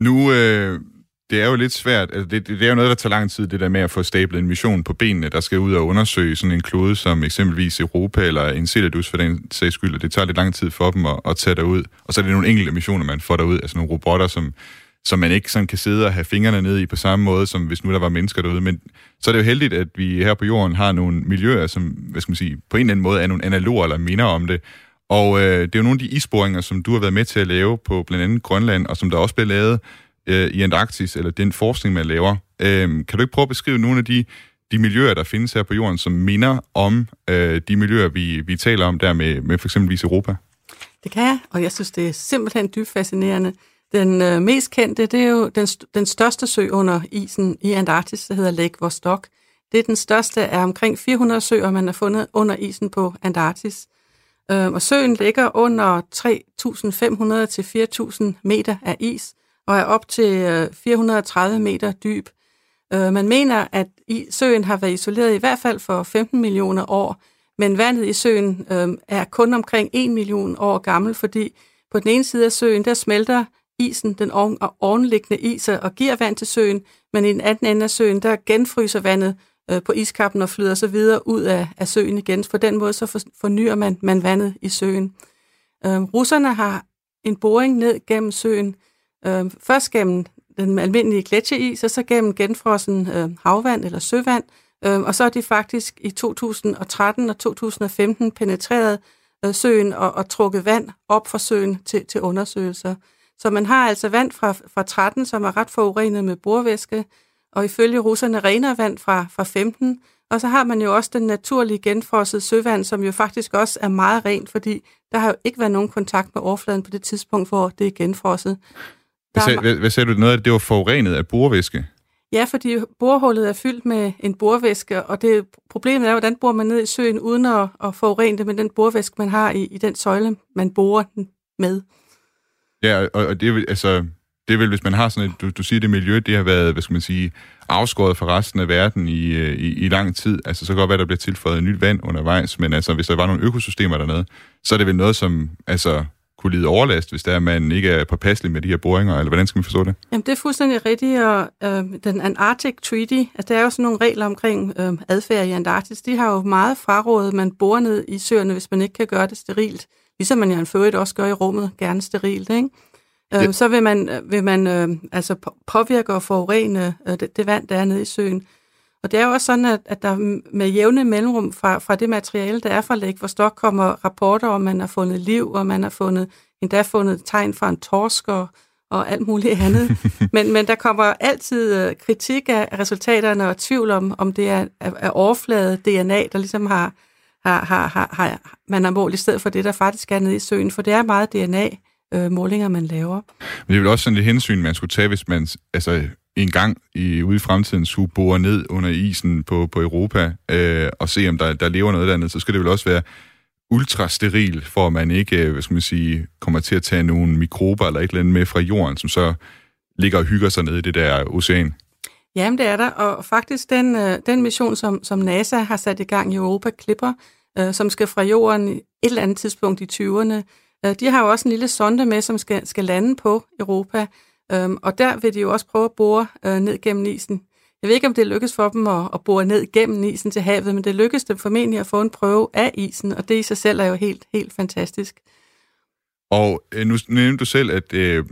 Nu, øh, det er jo lidt svært. Altså, det, det er jo noget, der tager lang tid, det der med at få stablet en mission på benene, der skal ud og undersøge sådan en klode som eksempelvis Europa eller Enceladus for den sags skyld, og det tager lidt lang tid for dem at, at tage derud. Og så er det nogle enkelte missioner, man får derud, altså nogle robotter, som, som man ikke sådan kan sidde og have fingrene ned i på samme måde, som hvis nu der var mennesker derude. Men så er det jo heldigt, at vi her på jorden har nogle miljøer, som hvad skal man sige, på en eller anden måde er nogle analoger eller minder om det. Og øh, det er jo nogle af de isboringer, som du har været med til at lave på blandt andet Grønland, og som der også blev lavet øh, i Antarktis, eller den forskning, man laver. Øh, kan du ikke prøve at beskrive nogle af de, de miljøer, der findes her på jorden, som minder om øh, de miljøer, vi, vi taler om der med, med for eksempel Europa? Det kan jeg, og jeg synes, det er simpelthen dybt fascinerende. Den øh, mest kendte, det er jo den, den største sø under isen i Antarktis, der hedder Lake Vostok. Det er den største af omkring 400 søer, man har fundet under isen på Antarktis. Øh, og søen ligger under 3.500 til 4.000 meter af is, og er op til øh, 430 meter dyb. Øh, man mener, at søen har været isoleret i hvert fald for 15 millioner år, men vandet i søen øh, er kun omkring 1 million år gammel, fordi på den ene side af søen, der smelter isen, den ovenliggende is, og giver vand til søen, men i den anden ende af søen, der genfryser vandet på iskappen og flyder så videre ud af, af søen igen. På den måde så fornyer man, man vandet i søen. Øh, russerne har en boring ned gennem søen, Øh, først gennem den almindelige gletsjeris, og så gennem genfrossen øh, havvand eller søvand, øh, og så er de faktisk i 2013 og 2015 penetreret øh, søen og, og trukket vand op fra søen til, til undersøgelser. Så man har altså vand fra, fra 13, som er ret forurenet med borvæske, og ifølge russerne renere vand fra, fra 15, og så har man jo også den naturlige genfrossede søvand, som jo faktisk også er meget rent, fordi der har jo ikke været nogen kontakt med overfladen på det tidspunkt, hvor det er genfrosset. Hvad, sag, hvad, hvad sagde du? Noget af det, det var forurenet af borvæske? Ja, fordi borehullet er fyldt med en borvæske, og det problemet er, hvordan borer man ned i søen uden at, at forurene det med den borvæske, man har i, i den søjle, man borer den med. Ja, og, og det, er, altså, det er vel, hvis man har sådan et, du, du siger, det miljø, det har været, hvad skal man sige, afskåret fra resten af verden i, øh, i, i lang tid. Altså, så kan godt være, der bliver tilføjet nyt vand undervejs, men altså, hvis der var nogle økosystemer dernede, så er det vel noget, som altså, kunne lide overlast, hvis der man ikke er påpasselig med de her boringer, eller hvordan skal man forstå det? Jamen, det er fuldstændig rigtigt, og øh, den Antarctic Treaty, altså der er jo sådan nogle regler omkring øh, adfærd i Antarktis, de har jo meget frarådet, man borer ned i søerne, hvis man ikke kan gøre det sterilt, ligesom man i en født også gør i rummet, gerne sterilt, ikke? Øh, ja. Så vil man, vil man øh, altså påvirke og forurene øh, det, det vand, der er nede i søen. Og det er jo også sådan, at, at der med jævne mellemrum fra, fra det materiale, der er fra Lake Vostok, kommer rapporter om, man har fundet liv, og man har fundet, endda fundet tegn fra en torsk og, og alt muligt andet. <laughs> men, men der kommer altid øh, kritik af resultaterne og tvivl om, om det er, er overflade DNA, der ligesom har, har, har, har, har man har målt i stedet for det, der faktisk er nede i søen. For det er meget DNA-målinger, øh, man laver. Men det er vel også sådan et hensyn, man skulle tage, hvis man altså, en gang i, ude i fremtiden skulle bore ned under isen på, på Europa øh, og se, om der, der lever noget andet, så skal det vel også være ultrasteril, for at man ikke øh, hvad skal man sige, kommer til at tage nogle mikrober eller et eller andet med fra jorden, som så ligger og hygger sig nede i det der ocean. Jamen, det er der, og faktisk den, øh, den mission, som, som NASA har sat i gang i Europa Clipper, øh, som skal fra jorden et eller andet tidspunkt i 20'erne, øh, de har jo også en lille sonde med, som skal, skal lande på Europa, Øhm, og der vil de jo også prøve at bore øh, ned gennem isen. Jeg ved ikke, om det lykkes for dem at, at bore ned gennem isen til havet, men det lykkes dem formentlig at få en prøve af isen, og det i sig selv er jo helt, helt fantastisk. Og øh, nu nævnte du selv, at, øh,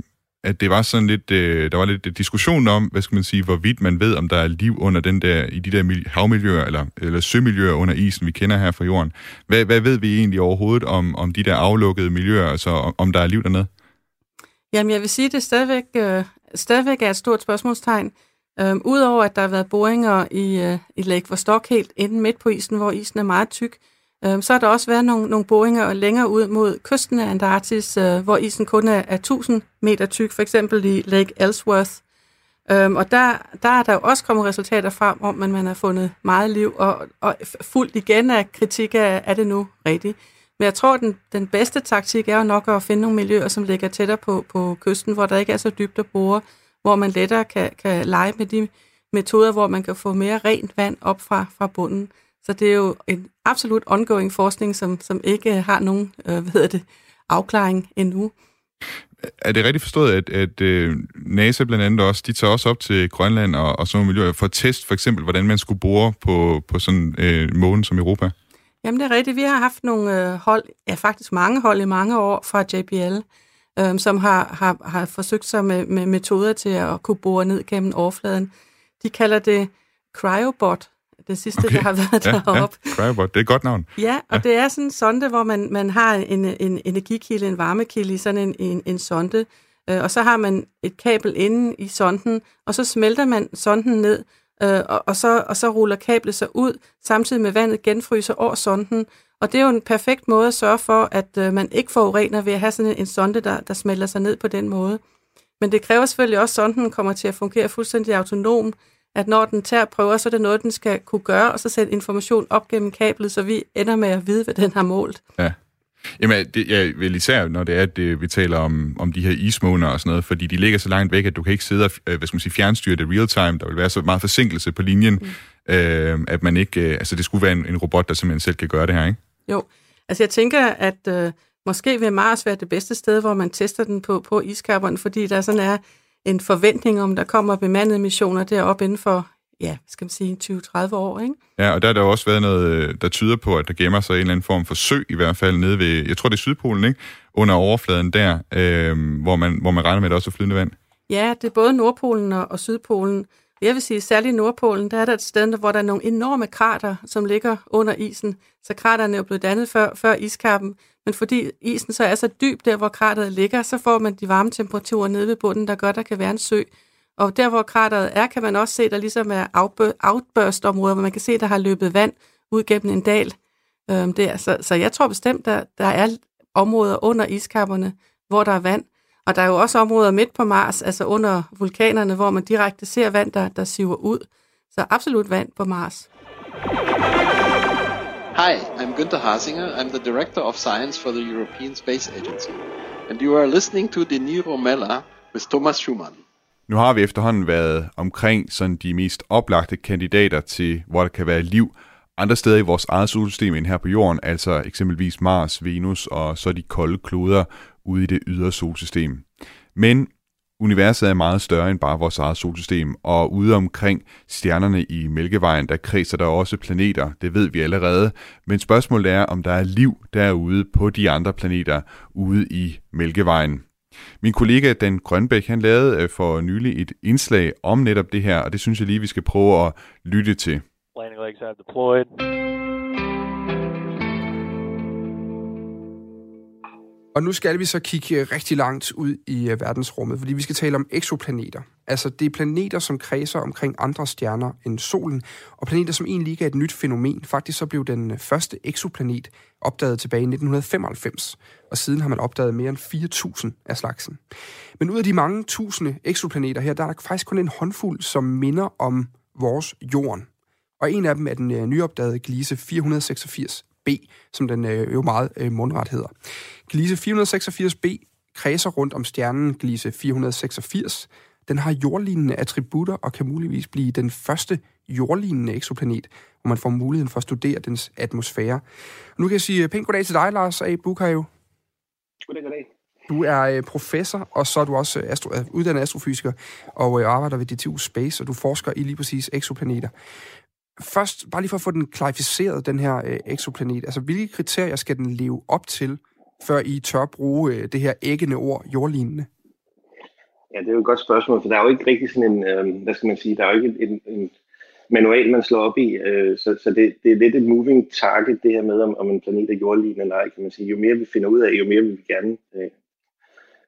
at det var sådan lidt, øh, der var lidt diskussion om, hvad skal man sige, hvorvidt man ved, om der er liv under den der, i de der havmiljøer, eller, eller sømiljøer under isen, vi kender her fra jorden. Hvad, hvad ved vi egentlig overhovedet om, om de der aflukkede miljøer, altså om, om der er liv dernede? Jamen, jeg vil sige, at det stadigvæk, øh, stadigvæk er et stort spørgsmålstegn. Øhm, Udover at der har været boringer i, øh, i Lake Vostok helt inde midt på isen, hvor isen er meget tyk, øh, så har der også været nogle, nogle boringer længere ud mod kysten af Antarktis, øh, hvor isen kun er, er 1000 meter tyk, for eksempel i Lake Ellsworth. Øhm, og der, der er der jo også kommet resultater frem om, at man har fundet meget liv, og, og fuldt igen af kritik af, er det nu rigtigt. Men jeg tror, at den, den bedste taktik er jo nok at finde nogle miljøer, som ligger tættere på, på kysten, hvor der ikke er så dybt at bore, hvor man lettere kan, kan lege med de metoder, hvor man kan få mere rent vand op fra, fra bunden. Så det er jo en absolut ongoing forskning, som, som ikke har nogen øh, hvad hedder det, afklaring endnu. er det rigtigt forstået, at, at øh, NASA blandt andet også, de tager også op til Grønland og, og sådan nogle miljøer for at teste for eksempel, hvordan man skulle bore på, på sådan øh, en uh, måne som Europa? Jamen det er rigtigt. Vi har haft nogle øh, hold, ja faktisk mange hold i mange år fra JPL, øh, som har, har, har forsøgt sig med, med metoder til at kunne bore ned gennem overfladen. De kalder det cryobot, det sidste, okay. der har været ja, deroppe. Ja, cryobot, det er et godt navn. Ja, og ja. det er sådan en sonde, hvor man, man har en, en energikilde, en varmekilde i sådan en, en, en sonde, øh, og så har man et kabel inde i sonden, og så smelter man sonden ned, øh, og, og, så, og så ruller kablet sig ud, samtidig med vandet genfryser over sonden. Og det er jo en perfekt måde at sørge for, at øh, man ikke forurener ved at have sådan en, en sonde, der, der smelter sig ned på den måde. Men det kræver selvfølgelig også, at sonden kommer til at fungere fuldstændig autonom, at når den tager prøver, så er det noget, den skal kunne gøre, og så sætte information op gennem kablet, så vi ender med at vide, hvad den har målt. Ja. Jamen, det, jeg vil især, når det er, at det, vi taler om, om de her ismåner og sådan noget, fordi de ligger så langt væk, at du kan ikke sidde og øh, hvad skal man sige, fjernstyre det real time. Der vil være så meget forsinkelse på linjen, mm. øh, at man ikke... Øh, altså, det skulle være en, en robot, der simpelthen selv kan gøre det her, ikke? Jo. Altså, jeg tænker, at øh, måske vil Mars være det bedste sted, hvor man tester den på, på iskapperne, fordi der sådan er en forventning om, der kommer bemandede missioner deroppe inden for ja, skal man sige, 20-30 år, ikke? Ja, og der har der også været noget, øh, der tyder på, at der gemmer sig en eller anden form for sø, i hvert fald nede ved, jeg tror det er Sydpolen, ikke? Under overfladen der, øh, hvor, man, hvor man regner med, at der også er flydende vand. Ja, det er både Nordpolen og, og Sydpolen. Jeg vil sige, særligt i Nordpolen, der er der et sted, hvor der er nogle enorme krater, som ligger under isen. Så kraterne er jo blevet dannet før, før iskappen, men fordi isen så er så dyb der, hvor krateret ligger, så får man de varme temperaturer nede ved bunden, der gør, der kan være en sø. Og der, hvor krateret er, kan man også se, der ligesom er outburst-områder, hvor man kan se, der har løbet vand ud gennem en dal. Øhm, der. Så, så jeg tror bestemt, der, der er områder under iskapperne, hvor der er vand. Og der er jo også områder midt på Mars, altså under vulkanerne, hvor man direkte ser vand, der, der siver ud. Så absolut vand på Mars. Hi, I'm Günther Hasinger. I'm the Director of Science for the European Space Agency. And you are listening to De Niro Mella with Thomas Schumann. Nu har vi efterhånden været omkring sådan de mest oplagte kandidater til, hvor der kan være liv andre steder i vores eget solsystem end her på jorden, altså eksempelvis Mars, Venus og så de kolde kloder ude i det ydre solsystem. Men universet er meget større end bare vores eget solsystem, og ude omkring stjernerne i Mælkevejen, der kredser der også planeter, det ved vi allerede, men spørgsmålet er, om der er liv derude på de andre planeter ude i Mælkevejen. Min kollega Dan Grønbæk, han lavede øh, for nylig et indslag om netop det her, og det synes jeg lige, vi skal prøve at lytte til. Landing legs have deployed. Og nu skal vi så kigge rigtig langt ud i øh, verdensrummet, fordi vi skal tale om eksoplaneter. Altså det er planeter, som kredser omkring andre stjerner end solen, og planeter, som egentlig ikke er et nyt fænomen. Faktisk så blev den øh, første exoplanet opdaget tilbage i 1995, og siden har man opdaget mere end 4.000 af slagsen. Men ud af de mange tusinde exoplaneter her, der er der faktisk kun en håndfuld, som minder om vores jorden. Og en af dem er den øh, nyopdagede Gliese 486b, som den øh, jo meget mundret hedder. Gliese 486b kredser rundt om stjernen Gliese 486. Den har jordlignende attributter og kan muligvis blive den første jordlignende eksoplanet, hvor man får muligheden for at studere dens atmosfære. Nu kan jeg sige pænt goddag til dig, Lars A. Bukhav. Goddag, goddag. Du er professor, og så er du også astro, uddannet astrofysiker, og arbejder ved DTU Space, og du forsker i lige præcis eksoplaneter først, bare lige for at få den klarificeret, den her øh, eksoplanet, altså hvilke kriterier skal den leve op til, før I tør bruge øh, det her æggende ord, jordlignende? Ja, det er jo et godt spørgsmål, for der er jo ikke rigtig sådan en, øh, hvad skal man sige, der er jo ikke en, en manual, man slår op i, øh, så, så det, det er lidt et moving target, det her med, om, om en planet er jordlignende eller ej, kan man sige. Jo mere vi finder ud af, jo mere vil vi gerne øh,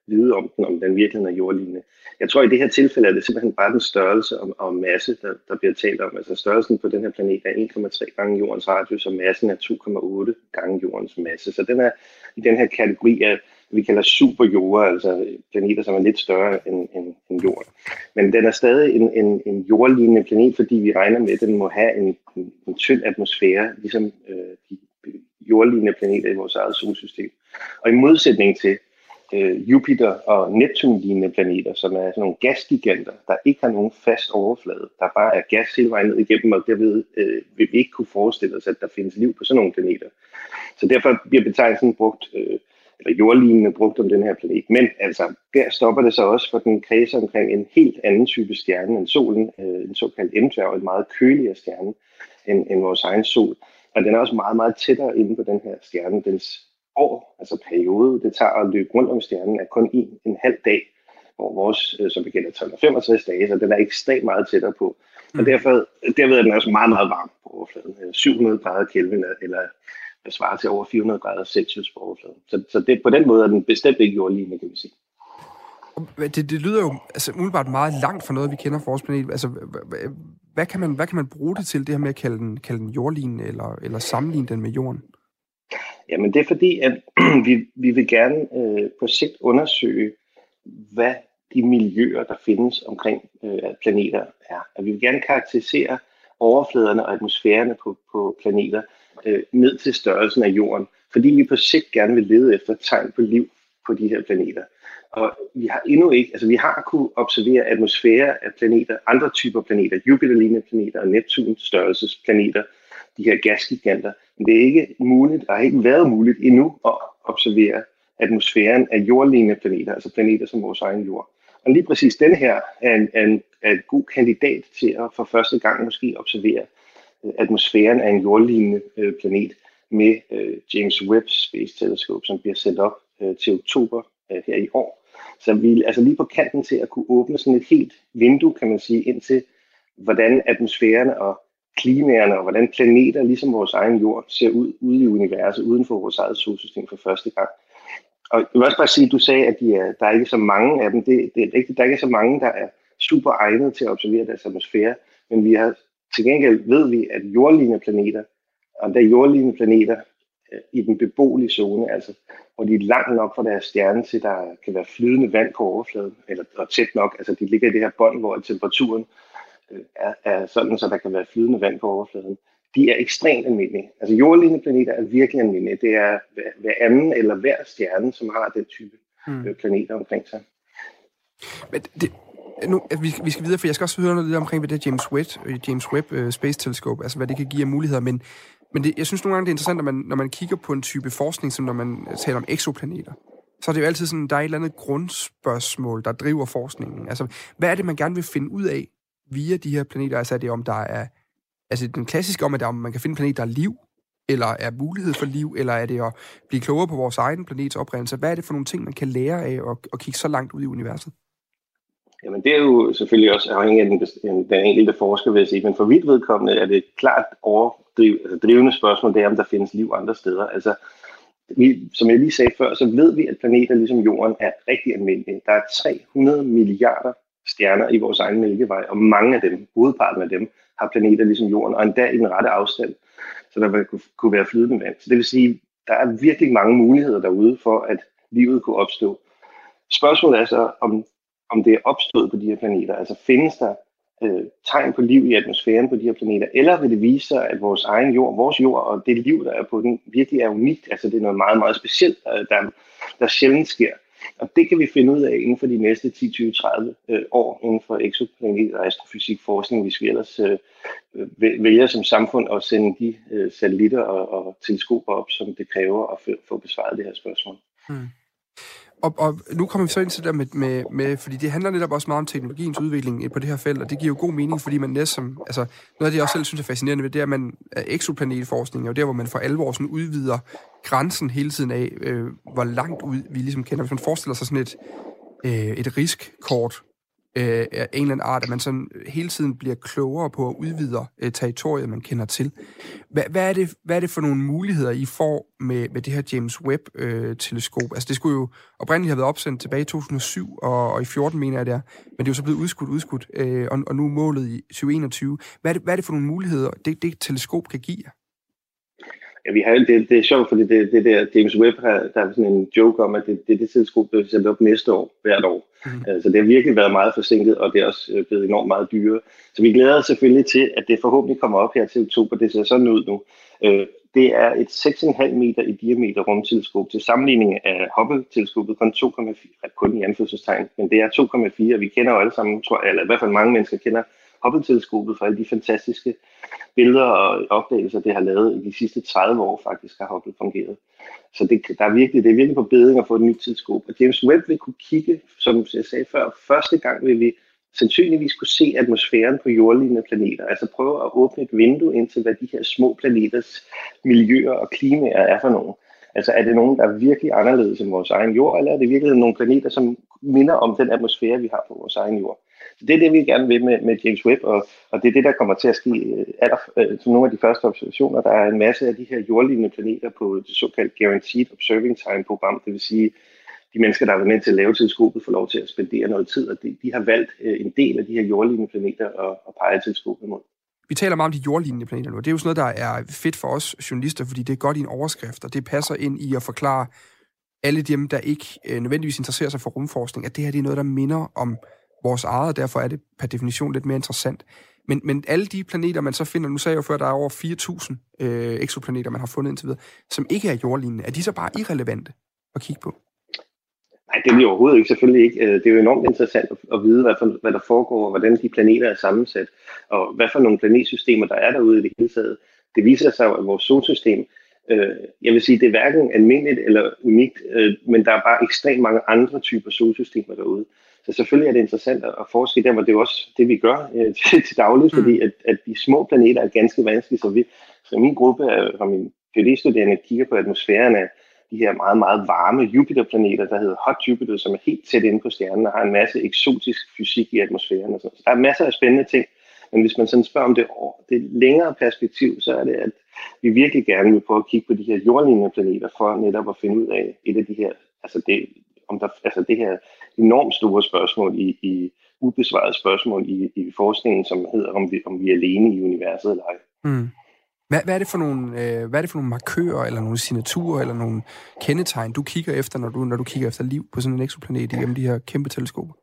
vide om den, om den virkelig er jordlignende. Jeg tror, i det her tilfælde er det simpelthen bare den størrelse og, og masse, der, der bliver talt om. Altså størrelsen på den her planet er 1,3 gange jordens radius, og massen er 2,8 gange jordens masse. Så den er i den her kategori af, vi kalder superjorder, altså planeter, som er lidt større end, end, end jorden. Men den er stadig en, en, en jordlignende planet, fordi vi regner med, at den må have en, en, en tynd atmosfære, ligesom øh, de jordlignende planeter i vores eget solsystem. Og i modsætning til øh, Jupiter og Neptun-lignende planeter, som er sådan nogle gasgiganter, der ikke har nogen fast overflade, der bare er gas hele vejen ned igennem, og derved øh, vil vi ikke kunne forestille os, at der findes liv på sådan nogle planeter. Så derfor bliver betegnelsen brugt øh, eller jordlignende brugt om den her planet. Men altså, der stopper det så også, for den kredser omkring en helt anden type stjerne end solen, øh, en såkaldt M-dværg, en meget køligere stjerne end, end vores egen sol. Og den er også meget, meget tættere inde på den her stjerne. Dens år, altså periode, det tager at løbe rundt om stjernen, er kun en, en halv dag, hvor vores, øh, som bekendt, er 365 dage, så den er ekstremt meget tættere på. Og mm. derfor, derved er den også meget, meget varm på overfladen. 700 øh, grader Kelvin, eller hvad svarer til over 400 grader Celsius på overfladen. Så, så det, på den måde er den bestemt ikke jordlignende, kan vi sige. Det, det lyder jo altså, umiddelbart meget langt fra noget, vi kender fra vores planet. Altså, hvad, kan man, hvad kan man bruge det til, det her med at kalde den, kalde den jordlignende, eller, eller sammenligne den med jorden? Jamen, det er fordi, at <clears throat> vi, vi vil gerne øh, på sigt undersøge, hvad de miljøer, der findes omkring øh, planeter er. At vi vil gerne karakterisere overfladerne og atmosfærerne på, på planeter øh, ned til størrelsen af jorden, fordi vi på sigt gerne vil lede efter tegn på liv på de her planeter. Og vi har endnu ikke, altså vi har kunne observere atmosfære af planeter, andre typer planeter, Jupiter-lignende planeter og Neptun-størrelsesplaneter, de her gasgiganter. Men det er ikke muligt, og har ikke været muligt endnu at observere atmosfæren af jordlignende planeter, altså planeter som vores egen jord. Og lige præcis den her er en, er en, er en god kandidat til at for første gang måske observere øh, atmosfæren af en jordlignende øh, planet med øh, James Webb Space Telescope, som bliver sendt op øh, til oktober øh, her i år. Så vi er altså lige på kanten til at kunne åbne sådan et helt vindue, kan man sige, ind til, hvordan atmosfærerne og klimaerne og hvordan planeter, ligesom vores egen jord, ser ud ude i universet, uden for vores eget solsystem for første gang. Og jeg vil også bare sige, at du sagde, at de er, der er ikke så mange af dem. Det, det er rigtigt, der er ikke så mange, der er super egnet til at observere deres atmosfære, men vi har til gengæld ved vi, at jordlignende planeter, og der er jordlignende planeter øh, i den beboelige zone, altså hvor de er langt nok fra deres stjerne til, der kan være flydende vand på overfladen, eller og tæt nok, altså de ligger i det her bånd, hvor temperaturen øh, er, er sådan, så der kan være flydende vand på overfladen de er ekstremt almindelige. Altså jordlignende planeter er virkelig almindelige. Det er hver anden eller hver stjerne, som har den type mm. Øh, planeter omkring sig. Men det, nu, vi, vi skal videre, for jeg skal også høre noget lidt omkring, hvad det James Webb, øh, James Webb uh, Space Telescope, altså hvad det kan give af muligheder, men, men det, jeg synes nogle gange, det er interessant, når man, når man kigger på en type forskning, som når man øh, taler om eksoplaneter, så er det jo altid sådan, der er et eller andet grundspørgsmål, der driver forskningen. Altså, hvad er det, man gerne vil finde ud af via de her planeter? Altså, er det om der er altså den klassiske om, at der, om man kan finde en planet, der er liv, eller er mulighed for liv, eller er det at blive klogere på vores egen planets oprindelse? Hvad er det for nogle ting, man kan lære af at, at kigge så langt ud i universet? Jamen det er jo selvfølgelig også afhængig af den, den enkelte forsker, vil jeg sige. Men for vidt vedkommende er det et klart overdriv, altså drivende spørgsmål, det er, om der findes liv andre steder. Altså, vi, som jeg lige sagde før, så ved vi, at planeter ligesom Jorden er rigtig almindelige. Der er 300 milliarder stjerner i vores egen mælkevej, og mange af dem, hovedparten af dem, har planeter ligesom Jorden, og endda i den rette afstand, så der vil kunne være flydende vand. Så det vil sige, der er virkelig mange muligheder derude for, at livet kunne opstå. Spørgsmålet er så, om, om det er opstået på de her planeter. Altså findes der øh, tegn på liv i atmosfæren på de her planeter, eller vil det vise sig, at vores egen jord, vores jord og det liv, der er på den, virkelig er unikt. Altså det er noget meget, meget specielt, der, der, sjældent sker. Og det kan vi finde ud af inden for de næste 10, 20, 30 øh, år inden for eksoplanet og astrofysikforskning, hvis vi ellers øh, vælger som samfund at sende de øh, satellitter og, og teleskoper op, som det kræver at få besvaret det her spørgsmål. Hmm. Og, og nu kommer vi så ind til det med, med, med, fordi det handler netop også meget om teknologiens udvikling øh, på det her felt, og det giver jo god mening, fordi man næsten, altså noget af det, jeg også selv synes er fascinerende ved, det er, at man er exoplanetforskning, og der, hvor man for alvor sådan udvider grænsen hele tiden af, øh, hvor langt ud vi ligesom kender. Hvis man forestiller sig sådan et, øh, et riskkort øh, af en eller anden art, at man sådan øh, hele tiden bliver klogere på at udvide øh, territoriet, man kender til. Hvad, hvad, er det, hvad er det for nogle muligheder, I får med, med det her James Webb-teleskop? Øh, altså det skulle jo oprindeligt have været opsendt tilbage i 2007, og, og i 14 mener jeg det er, men det er jo så blevet udskudt, udskudt, øh, og, og nu målet i 2021. Hvad er det, hvad er det for nogle muligheder, det, det teleskop kan give jer? Ja, vi har, det, det er sjovt, fordi det, det der James Webb har, der er sådan en joke om, at det, det det teleskop, der bliver op næste år, hvert år. Mm. Så det har virkelig været meget forsinket, og det er også øh, blevet enormt meget dyrere. Så vi glæder os selvfølgelig til, at det forhåbentlig kommer op her til oktober. Det ser sådan ud nu. Øh, det er et 6,5 meter i diameter rumteleskop til sammenligning af Hubble-teleskopet kun 2,4, kun i anførselstegn, men det er 2,4, vi kender jo alle sammen, tror jeg, eller i hvert fald mange mennesker kender Hubble-teleskopet for alle de fantastiske billeder og opdagelser, det har lavet i de sidste 30 år faktisk, har Hubble fungeret. Så det, der er virkelig, det er virkelig på bedring at få et nyt teleskop. Og James Webb vil kunne kigge, som jeg sagde før, første gang vil vi sandsynligvis kunne se atmosfæren på jordlignende planeter. Altså prøve at åbne et vindue ind til, hvad de her små planeters miljøer og klimaer er for nogen. Altså er det nogen, der er virkelig anderledes end vores egen jord, eller er det virkelig nogle planeter, som minder om den atmosfære, vi har på vores egen jord? Så det er det, vi gerne vil med, med James Webb, og, og det er det, der kommer til at ske øh, aller, øh, som nogle af de første observationer. Der er en masse af de her jordlignende planeter på det såkaldte Guaranteed Observing Time-program, det vil sige, de mennesker, der har været med til at lave teleskopet, får lov til at spendere noget tid, og de, de har valgt øh, en del af de her jordlignende planeter at, at pege teleskopet mod. Vi taler meget om de jordlignende planeter nu. Det er jo sådan noget, der er fedt for os journalister, fordi det er godt i en overskrift, og det passer ind i at forklare alle dem, der ikke øh, nødvendigvis interesserer sig for rumforskning, at det her det er noget, der minder om vores eget, og derfor er det per definition lidt mere interessant. Men, men alle de planeter, man så finder, nu sagde jeg jo før, at der er over 4.000 øh, eksoplaneter, man har fundet indtil videre, som ikke er jordlignende, er de så bare irrelevante at kigge på? Nej, det er vi overhovedet ikke, selvfølgelig ikke. Øh, det er jo enormt interessant at vide, hvad, for, hvad der foregår, og hvordan de planeter er sammensat, og hvad for nogle planetsystemer, der er derude i det hele taget. Det viser sig at vores solsystem, øh, jeg vil sige, det er hverken almindeligt eller unikt, øh, men der er bare ekstremt mange andre typer solsystemer derude. Så selvfølgelig er det interessant at forske der, hvor det er også det, vi gør øh, <laughs> til, til dagligt, mm. fordi at, at de små planeter er ganske vanskelige. Så, vi, så min gruppe af min phd-studerende kigger på atmosfæren af de her meget, meget varme Jupiter-planeter, der hedder Hot Jupiter, som er helt tæt inde på stjernen og har en masse eksotisk fysik i atmosfæren. Og sådan. Så der er masser af spændende ting, men hvis man sådan spørger om det, det længere perspektiv, så er det, at vi virkelig gerne vil prøve at kigge på de her jordlignende planeter, for netop at finde ud af et af de her, altså det, om der, altså det her enormt store spørgsmål i, i ubesvarede spørgsmål i, i forskningen, som hedder, om vi, om vi er alene i universet eller ej. Mm. Hvad, hvad, er det for nogle, øh, hvad er det for nogle markører, eller nogle signaturer, eller nogle kendetegn, du kigger efter, når du, når du kigger efter liv på sådan en eksoplanet igennem de her kæmpe teleskoper?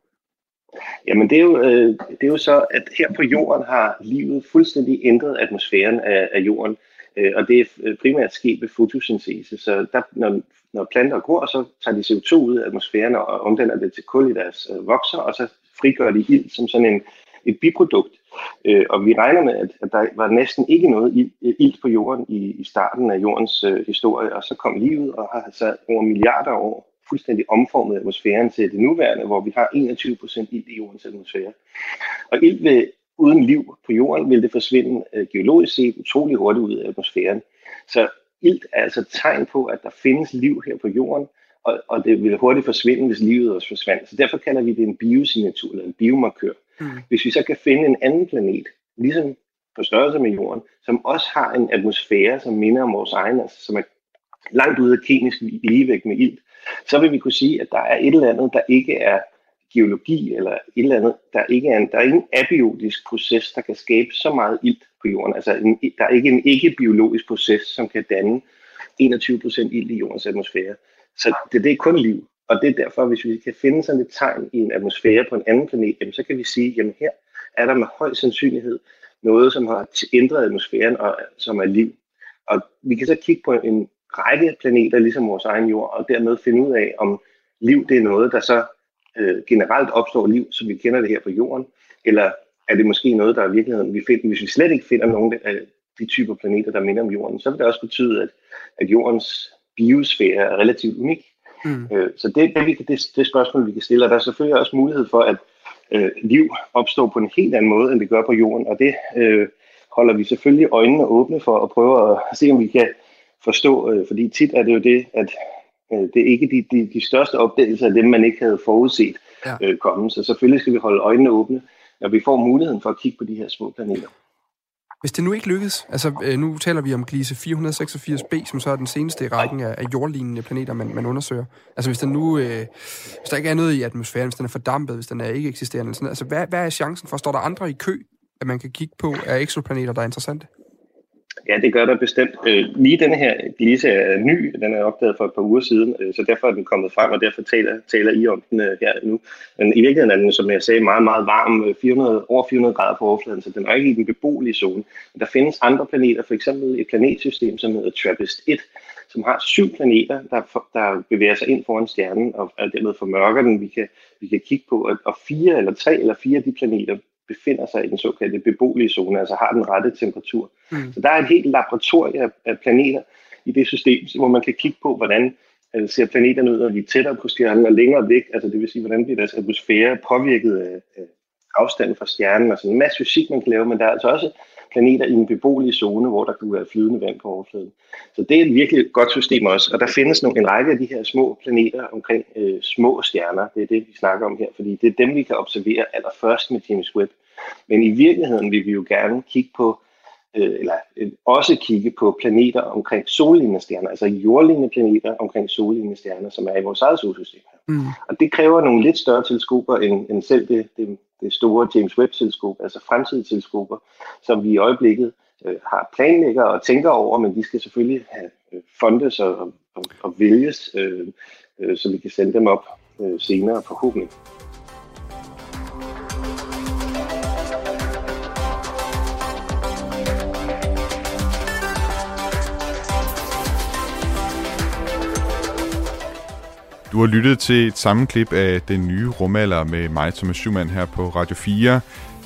Jamen det er, jo, øh, det er jo så, at her på jorden har livet fuldstændig ændret atmosfæren af, af jorden, øh, og det er øh, primært sket ved fotosyntese. Så der, når, når planter gror, så tager de CO2 ud af atmosfæren og omdanner det til kul i deres øh, vokser, og så frigør de ild som sådan en, et biprodukt. Øh, og vi regner med, at, at der var næsten ikke noget ild, øh, ild på jorden i, i starten af jordens øh, historie, og så kom livet og har så over milliarder år fuldstændig omformet atmosfæren til det nuværende, hvor vi har 21% ild i jordens atmosfære. Og ild vil, uden liv på jorden vil det forsvinde øh, geologisk set utrolig hurtigt ud af atmosfæren. Så ilt er altså et tegn på, at der findes liv her på jorden, og, og det vil hurtigt forsvinde, hvis livet også forsvandt. Så derfor kalder vi det en biosignatur, eller en biomarkør. Mm. Hvis vi så kan finde en anden planet, ligesom på størrelse med jorden, som også har en atmosfære, som minder om vores egen, altså som er langt ude af kemisk ligevægt med ilt, så vil vi kunne sige, at der er et eller andet, der ikke er geologi, eller et eller andet, der ikke er en, der er ingen abiotisk proces, der kan skabe så meget ilt på jorden. Altså en, der er ikke en ikke-biologisk proces, som kan danne 21% ilt i jordens atmosfære. Så det, det er kun liv. Og det er derfor, hvis vi kan finde sådan et tegn i en atmosfære på en anden planet, jamen, så kan vi sige, jamen her er der med høj sandsynlighed noget, som har ændret atmosfæren, og som er liv. Og vi kan så kigge på en række planeter, ligesom vores egen jord, og dermed finde ud af, om liv det er noget, der så øh, generelt opstår liv, som vi kender det her på jorden, eller er det måske noget, der i virkeligheden, vi finder, hvis vi slet ikke finder nogen af de typer planeter, der minder om jorden, så vil det også betyde, at, at jordens biosfære er relativt unik. Mm. Øh, så det, det, vi kan, det, det spørgsmål, vi kan stille, og der er selvfølgelig også mulighed for, at øh, liv opstår på en helt anden måde, end det gør på jorden, og det øh, holder vi selvfølgelig øjnene åbne for at prøve at se, om vi kan forstå, øh, fordi tit er det jo det, at det er ikke de, de, de største opdagelser af dem, man ikke havde forudset ja. øh, komme. Så selvfølgelig skal vi holde øjnene åbne, når vi får muligheden for at kigge på de her små planeter. Hvis det nu ikke lykkes, altså øh, nu taler vi om Gliese 486b, som så er den seneste i rækken af, af jordlignende planeter, man, man undersøger. Altså hvis, den nu, øh, hvis der ikke er noget i atmosfæren, hvis den er fordampet, hvis den er ikke eksisterende, sådan, altså hvad, hvad er chancen for, står der andre i kø, at man kan kigge på af eksoplaneter, der er interessante? Ja, det gør der bestemt. Øh, lige denne her glisse er ny, den er opdaget for et par uger siden, øh, så derfor er den kommet frem, og derfor taler, taler I om den øh, her nu. Men i virkeligheden er den, som jeg sagde, meget, meget varm, øh, 400, over 400 grader på overfladen, så den er ikke i den beboelige zone. Men der findes andre planeter, for eksempel et planetsystem, som hedder TRAPPIST-1, som har syv planeter, der, for, der bevæger sig ind foran stjernen, og, og dermed formørker den. Vi kan, vi kan kigge på, at og fire eller tre eller fire af de planeter befinder sig i den såkaldte beboelige zone, altså har den rette temperatur. Mm. Så der er et helt laboratorie af planeter i det system, hvor man kan kigge på, hvordan altså, ser planeterne ud, når de er tættere på stjernen og længere væk, altså det vil sige, hvordan bliver deres atmosfære påvirket af, af afstanden fra stjernen, og sådan en masse fysik, man kan lave, men der er altså også planeter i en beboelig zone, hvor der kan være flydende vand på overfladen. Så det er et virkelig godt system også, og der findes nogle, en række af de her små planeter omkring øh, små stjerner, det er det, vi snakker om her, fordi det er dem, vi kan observere allerførst med James Webb. Men i virkeligheden vil vi jo gerne kigge på øh, eller øh, også kigge på planeter omkring sollignende stjerner, altså jordlignende planeter omkring sollignende stjerner, som er i vores eget solsystem. Mm. Og det kræver nogle lidt større teleskoper end, end selv det, det, det store James Webb-teleskop, altså fremtidige teleskoper, som vi i øjeblikket øh, har planlægger og tænker over, men de skal selvfølgelig have øh, fondes og, og, og vælges, øh, øh, så vi kan sende dem op øh, senere forhåbentlig. Du har lyttet til et sammenklip af den nye rumalder med mig, Thomas Schumann, her på Radio 4.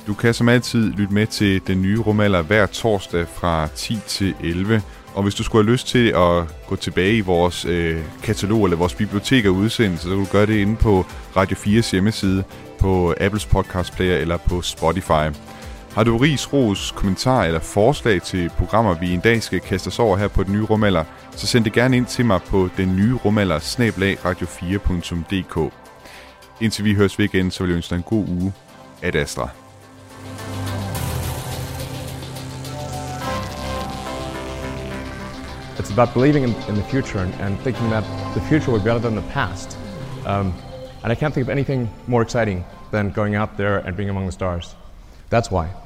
Du kan som altid lytte med til den nye rumalder hver torsdag fra 10 til 11. Og hvis du skulle have lyst til at gå tilbage i vores øh, katalog eller vores bibliotek af udsendelser, så kan du gøre det inde på Radio 4's hjemmeside, på Apples podcast player eller på Spotify. Har du ris, ros, kommentar eller forslag til programmer, vi en dag skal kaste os over her på den nye rumalder, så send det gerne ind til mig på den nye rumalder radio4.dk. Indtil vi høres ved igen, så vil jeg ønske dig en god uge. Ad Astra. It's about believing in, in the future and, and, thinking that the future will be better than the past. Um, and I can't think of anything more exciting than going out there and being among the stars. That's why.